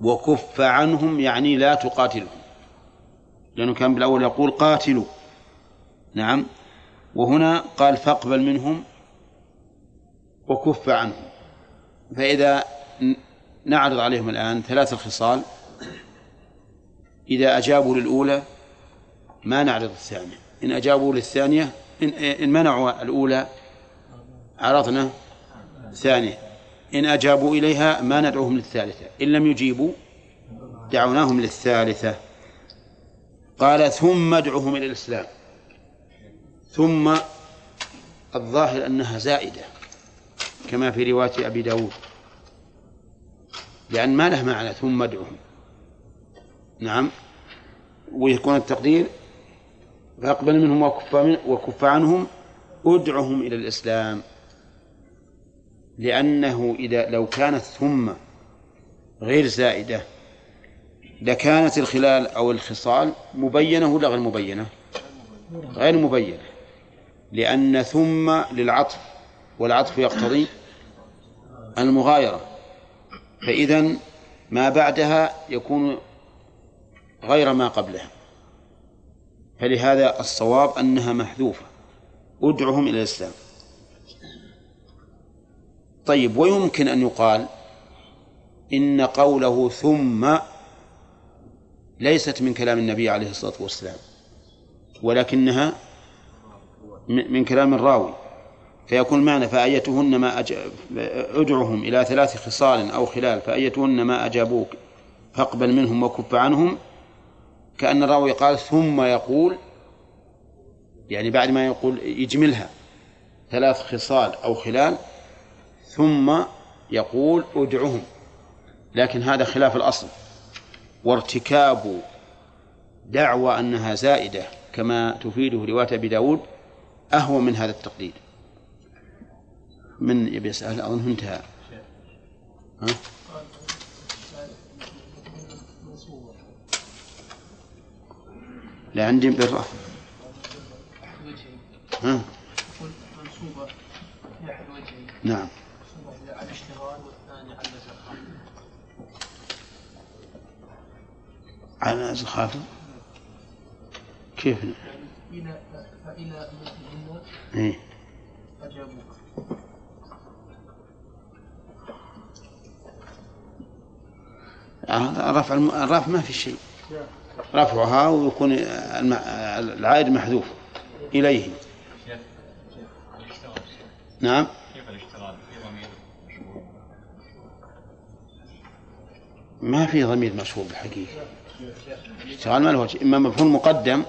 وكف عنهم يعني لا تقاتلهم. لأنه كان بالأول يقول قاتلوا. نعم. وهنا قال فاقبل منهم وكف عنهم. فإذا نعرض عليهم الآن ثلاث الخصال إذا أجابوا للأولى ما نعرض الثانية. إن أجابوا للثانية إن, إن منعوا الأولى عرضنا الثانية إن أجابوا إليها ما ندعوهم للثالثة. إن لم يجيبوا دعوناهم للثالثة. قال ثم ادعهم إلى الإسلام. ثم الظاهر أنها زائدة كما في رواية أبي داود. لأن ما له معنى ثم ادعهم. نعم. ويكون التقدير فاقبل منهم وكف, من وكف عنهم ادعهم إلى الإسلام. لأنه إذا لو كانت ثم غير زائدة لكانت الخلال أو الخصال مبينة ولا غير مبينة؟ غير مبينة. لأن ثم للعطف والعطف يقتضي المغايرة. فإذا ما بعدها يكون غير ما قبلها. فلهذا الصواب أنها محذوفة. ادعهم إلى الإسلام. طيب ويمكن أن يقال إن قوله ثم ليست من كلام النبي عليه الصلاة والسلام ولكنها من كلام الراوي. فيكون معنى فأيتهن ما. أدعهم إلى ثلاث خصال أو خلال فأيتهن ما أجابوك فاقبل منهم وكف عنهم. كأن الراوي قال ثم يقول يعني بعد ما يقول يجملها ثلاث خصال أو خلال ثم يقول ادعهم. لكن هذا خلاف الأصل. وارتكاب دعوى أنها زائدة كما تفيده رواية أبي داود أهون من هذا التقليد من يبي يسأل؟ أظن انتهى. ها؟ لا عندي بالرفع ها؟ منصوبة في أحد وجهين نعم. على الاشتغال والثاني على الزرقاء على الخافض كيف؟ يعني إلى فإلى مثلهن إيه؟ أجابوك هذا رفع الم- الرفع ما في شيء. رفعها ويكون الم- العائد محذوف. إليه. نعم. كيف الاشتغال في ضمير مشهور ما في ضمير مشهور بالحقيقة اشتغال ما له وجه. إما مفعول مقدم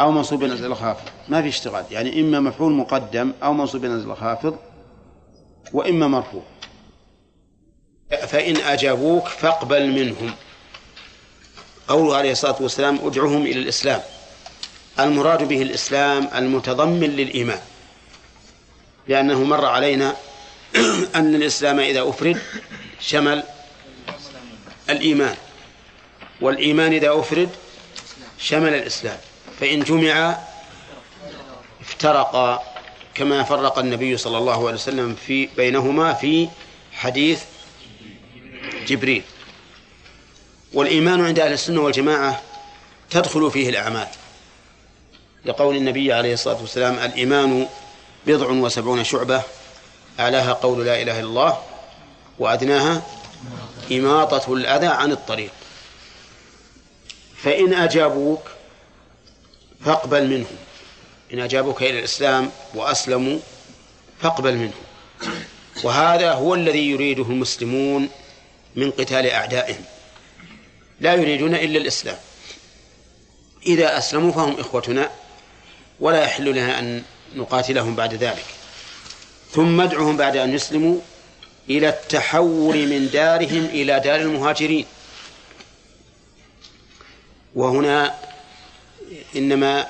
أو منصوب بنزل الخافض. ما في اشتغال. يعني إما مفعول مقدم أو منصوب بنزل الخافض وإما مرفوع. فإن أجابوك فاقبل منهم. قوله عليه الصلاة والسلام ادعهم إلى الإسلام. المراد به الإسلام المتضمن للإيمان. لأنه مر علينا أن الإسلام إذا أفرد شمل الإيمان. والإيمان إذا أفرد شمل الإسلام. فإن جمع افترقا كما فرق النبي صلى الله عليه وسلم في بينهما في حديث جبريل. والإيمان عند أهل السنة والجماعة تدخل فيه الأعمال. لقول النبي عليه الصلاة والسلام الإيمان بضع وسبعون شعبة أعلاها قول لا إله إلا الله وأدناها إماطة الأذى عن الطريق. فإن أجابوك فاقبل منهم. إن أجابوك إلى الإسلام وأسلموا فاقبل منهم. وهذا هو الذي يريده المسلمون من قتال أعدائهم. لا يريدون إلا الإسلام. إذا أسلموا فهم إخوتنا ولا يحل لنا أن نقاتلهم بعد ذلك. ثم ادعهم بعد أن يسلموا إلى التحول من دارهم إلى دار المهاجرين. وهنا إنما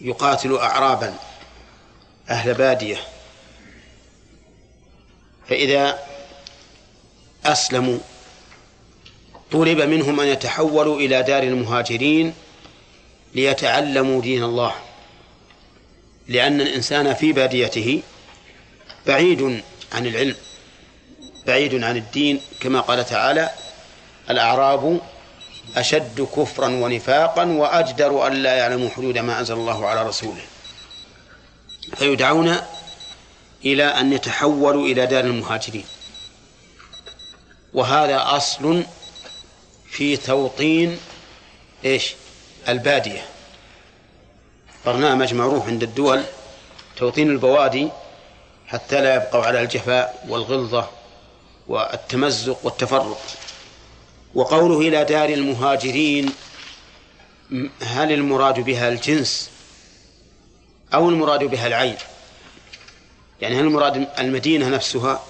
يقاتل أعرابا أهل بادية. فإذا أسلموا طلب منهم أن يتحولوا إلى دار المهاجرين ليتعلموا دين الله. لأن الإنسان في باديته بعيد عن العلم بعيد عن الدين كما قال تعالى الأعراب أشد كفرا ونفاقا وأجدر أن لا يعلموا حدود ما أنزل الله على رسوله. فيدعون إلى أن يتحولوا إلى دار المهاجرين. وهذا أصل في توطين إيش؟ البادية. برنامج معروف عند الدول توطين البوادي حتى لا يبقوا على الجفاء والغلظة والتمزق والتفرق. وقوله إلى دار المهاجرين هل المراد بها الجنس أو المراد بها العين؟ يعني هل المراد المدينة نفسها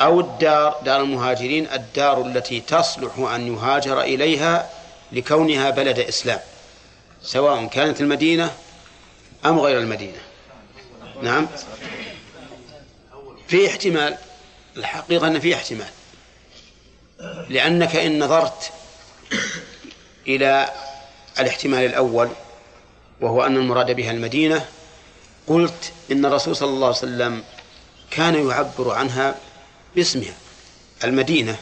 أو الدار دار المهاجرين الدار التي تصلح أن يهاجر إليها لكونها بلد إسلام سواء كانت المدينة أم غير المدينة؟ نعم. في احتمال الحقيقة أن في احتمال. لأنك إن نظرت إلى الاحتمال الأول وهو أن المراد بها المدينة قلت إن الرسول صلى الله عليه وسلم كان يعبر عنها باسمها المدينة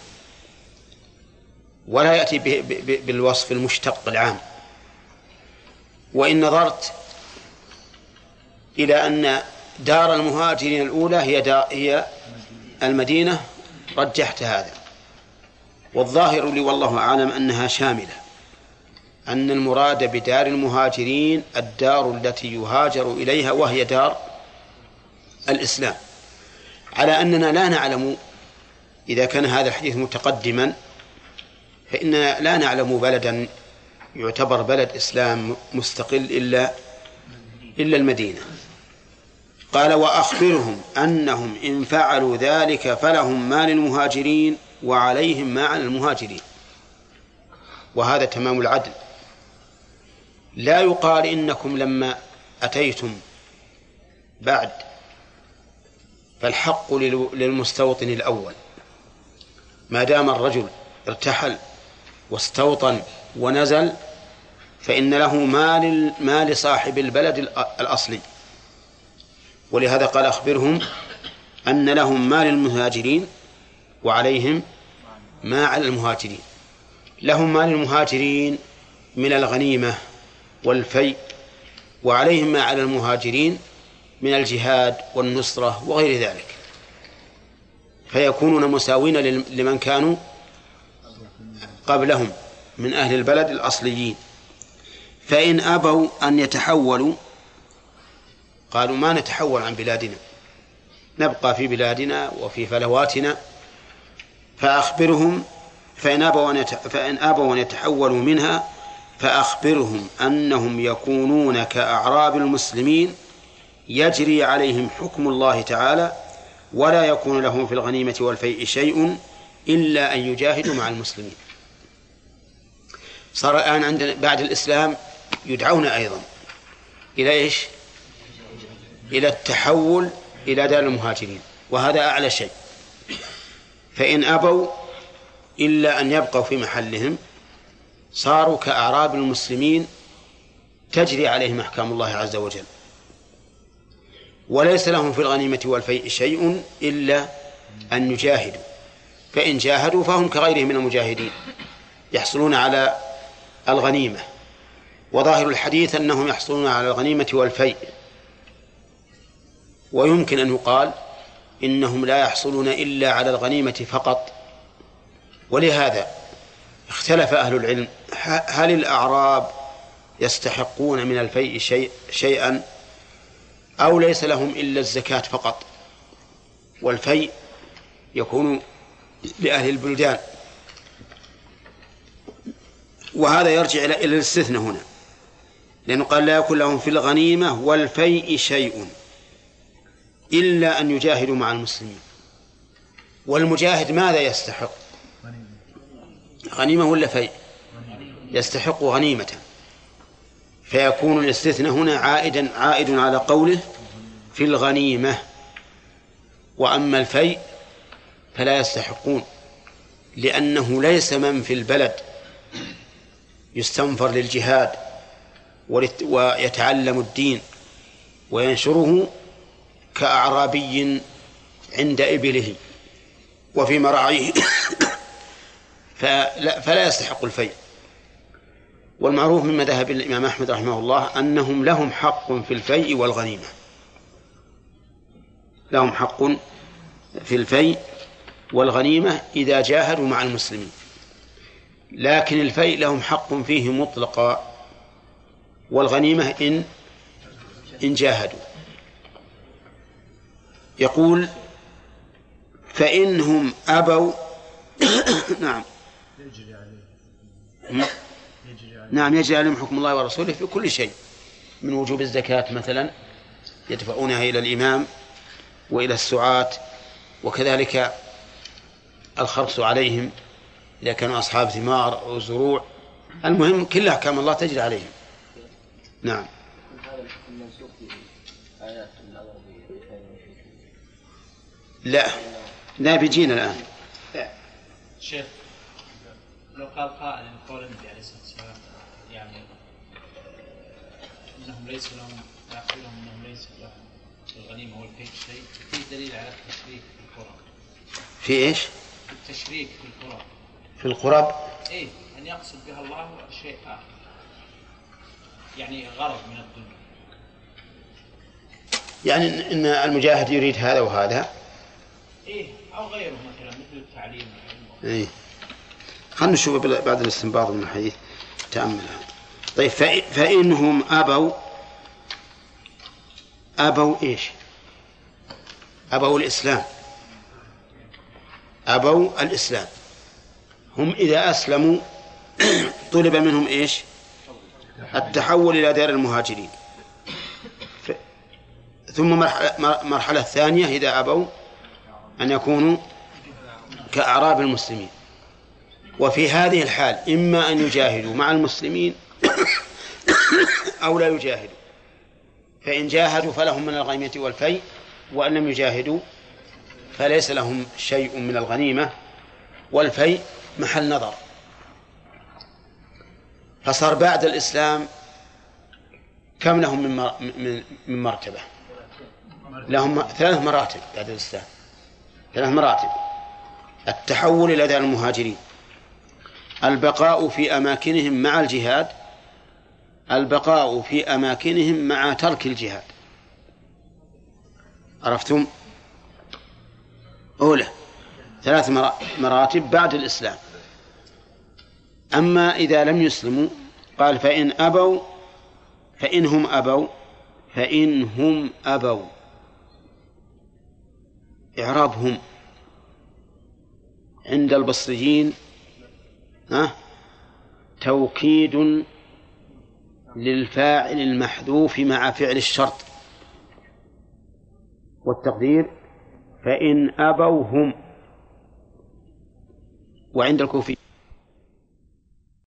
ولا يأتي بالوصف المشتق العام. وإن نظرت إلى أن دار المهاجرين الأولى هي هي المدينة رجحت هذا. والظاهر لي والله أعلم أنها شاملة. أن المراد بدار المهاجرين الدار التي يهاجر إليها وهي دار الإسلام. على أننا لا نعلم إذا كان هذا الحديث متقدما فإننا لا نعلم بلدا يعتبر بلد إسلام مستقل إلا إلا المدينة. قال وأخبرهم أنهم إن فعلوا ذلك فلهم ما للمهاجرين وعليهم ما على المهاجرين. وهذا تمام العدل. لا يقال إنكم لما أتيتم بعد فالحق للمستوطن الأول. ما دام الرجل ارتحل واستوطن ونزل فإن له ما ما لصاحب البلد الأصلي. ولهذا قال أخبرهم أن لهم ما للمهاجرين وعليهم ما على المهاجرين لهم ما للمهاجرين من الغنيمة والفيء وعليهم ما على المهاجرين من الجهاد والنصرة وغير ذلك. فيكونون مساوين لمن كانوا قبلهم من أهل البلد الأصليين. فإن أبوا أن يتحولوا قالوا ما نتحول عن بلادنا. نبقى في بلادنا وفي فلواتنا. فأخبرهم فإن أبوا أن فإن أبوا أن يتحولوا منها فأخبرهم أنهم يكونون كأعراب المسلمين يجري عليهم حكم الله تعالى ولا يكون لهم في الغنيمة والفيء شيء إلا أن يجاهدوا مع المسلمين. صار الآن عندنا بعد الإسلام يدعون أيضا إلى إيش؟ إلى التحول إلى دار المهاجرين وهذا أعلى شيء. فإن أبوا إلا أن يبقوا في محلهم صاروا كأعراب المسلمين تجري عليهم أحكام الله عز وجل. وليس لهم في الغنيمة والفيء شيء إلا أن يجاهدوا. فإن جاهدوا فهم كغيرهم من المجاهدين يحصلون على الغنيمة. وظاهر الحديث أنهم يحصلون على الغنيمة والفيء. ويمكن أن يقال إنهم لا يحصلون إلا على الغنيمة فقط. ولهذا اختلف أهل العلم هل الأعراب يستحقون من الفيء شيء شيئا أو ليس لهم إلا الزكاة فقط؟ والفيء يكون لأهل البلدان. وهذا يرجع إلى الاستثناء هنا لأنه قال لا يكون لهم في الغنيمة والفيء شيء. إلا أن يجاهدوا مع المسلمين. والمجاهد ماذا يستحق؟ غنيمة ولا فيء يستحق غنيمة. فيكون الاستثناء هنا عائدا عائد على قوله في الغنيمة. وأما الفيء فلا يستحقون لأنه ليس من في البلد يستنفر للجهاد ويتعلم الدين وينشره كأعرابي عند إبله وفي مراعيه فلا, فلا يستحق الفيء. والمعروف من مذهب الإمام أحمد رحمه الله أنهم لهم حق في الفيء والغنيمة. لهم حق في الفيء والغنيمة إذا جاهدوا مع المسلمين. لكن الفيء لهم حق فيه مطلقا والغنيمة إن إن جاهدوا. يقول فإنهم أبوا نعم. يجري عليهم نعم يجري عليهم حكم الله ورسوله في كل شيء من وجوب الزكاة مثلا يدفعونها إلى الإمام وإلى السعاة وكذلك الخرص عليهم إذا كانوا أصحاب ثمار أو زروع المهم كل أحكام الله تجري عليهم. نعم. لا. لا بيجينا الآن. شيخ لو قال قائل قول النبي عليه الصلاة والسلام يعني إنهم ليس لهم يعقلهم إنهم ليس لهم الغنيمة والكيد شيء في دليل على التشريك في القرى. في إيش؟ التشريك في القرى. في القرب إيه أن يقصد بها الله شيء آخر. يعني غرض من الدنيا. يعني إن المجاهد يريد هذا وهذا. إيه أو غيره مثلا مثل التعليم. إيه. خلنا نشوف بعد الاستنباط من الحديث تأمل طيب فإ- فإنهم أبوا أبوا إيش؟ أبوا الإسلام. أبوا الإسلام. هم إذا أسلموا طلب منهم إيش؟ التحول إلى دار المهاجرين. ثم مرحلة, مرحلة ثانية إذا أبوا أن يكونوا كأعراب المسلمين. وفي هذه الحال إما أن يجاهدوا مع المسلمين أو لا يجاهدوا. فإن جاهدوا فلهم من الغنيمة والفيء وأن لم يجاهدوا فليس لهم شيء من الغنيمة والفيء محل نظر. فصار بعد الإسلام كم لهم من من مرتبة؟ لهم ثلاث مراتب بعد الإسلام. ثلاث مراتب. التحول إلى دار المهاجرين. البقاء في أماكنهم مع الجهاد. البقاء في أماكنهم مع ترك الجهاد. عرفتم؟ أولى. ثلاث مرا- مراتب بعد الإسلام. أما إذا لم يسلموا قال فإن أبوا فإنهم أبوا فإنهم أبوا. إعرابهم عند البصريين ها؟ توكيد للفاعل المحذوف مع فعل الشرط. والتقدير فإن أبوا هم وعند الكوفي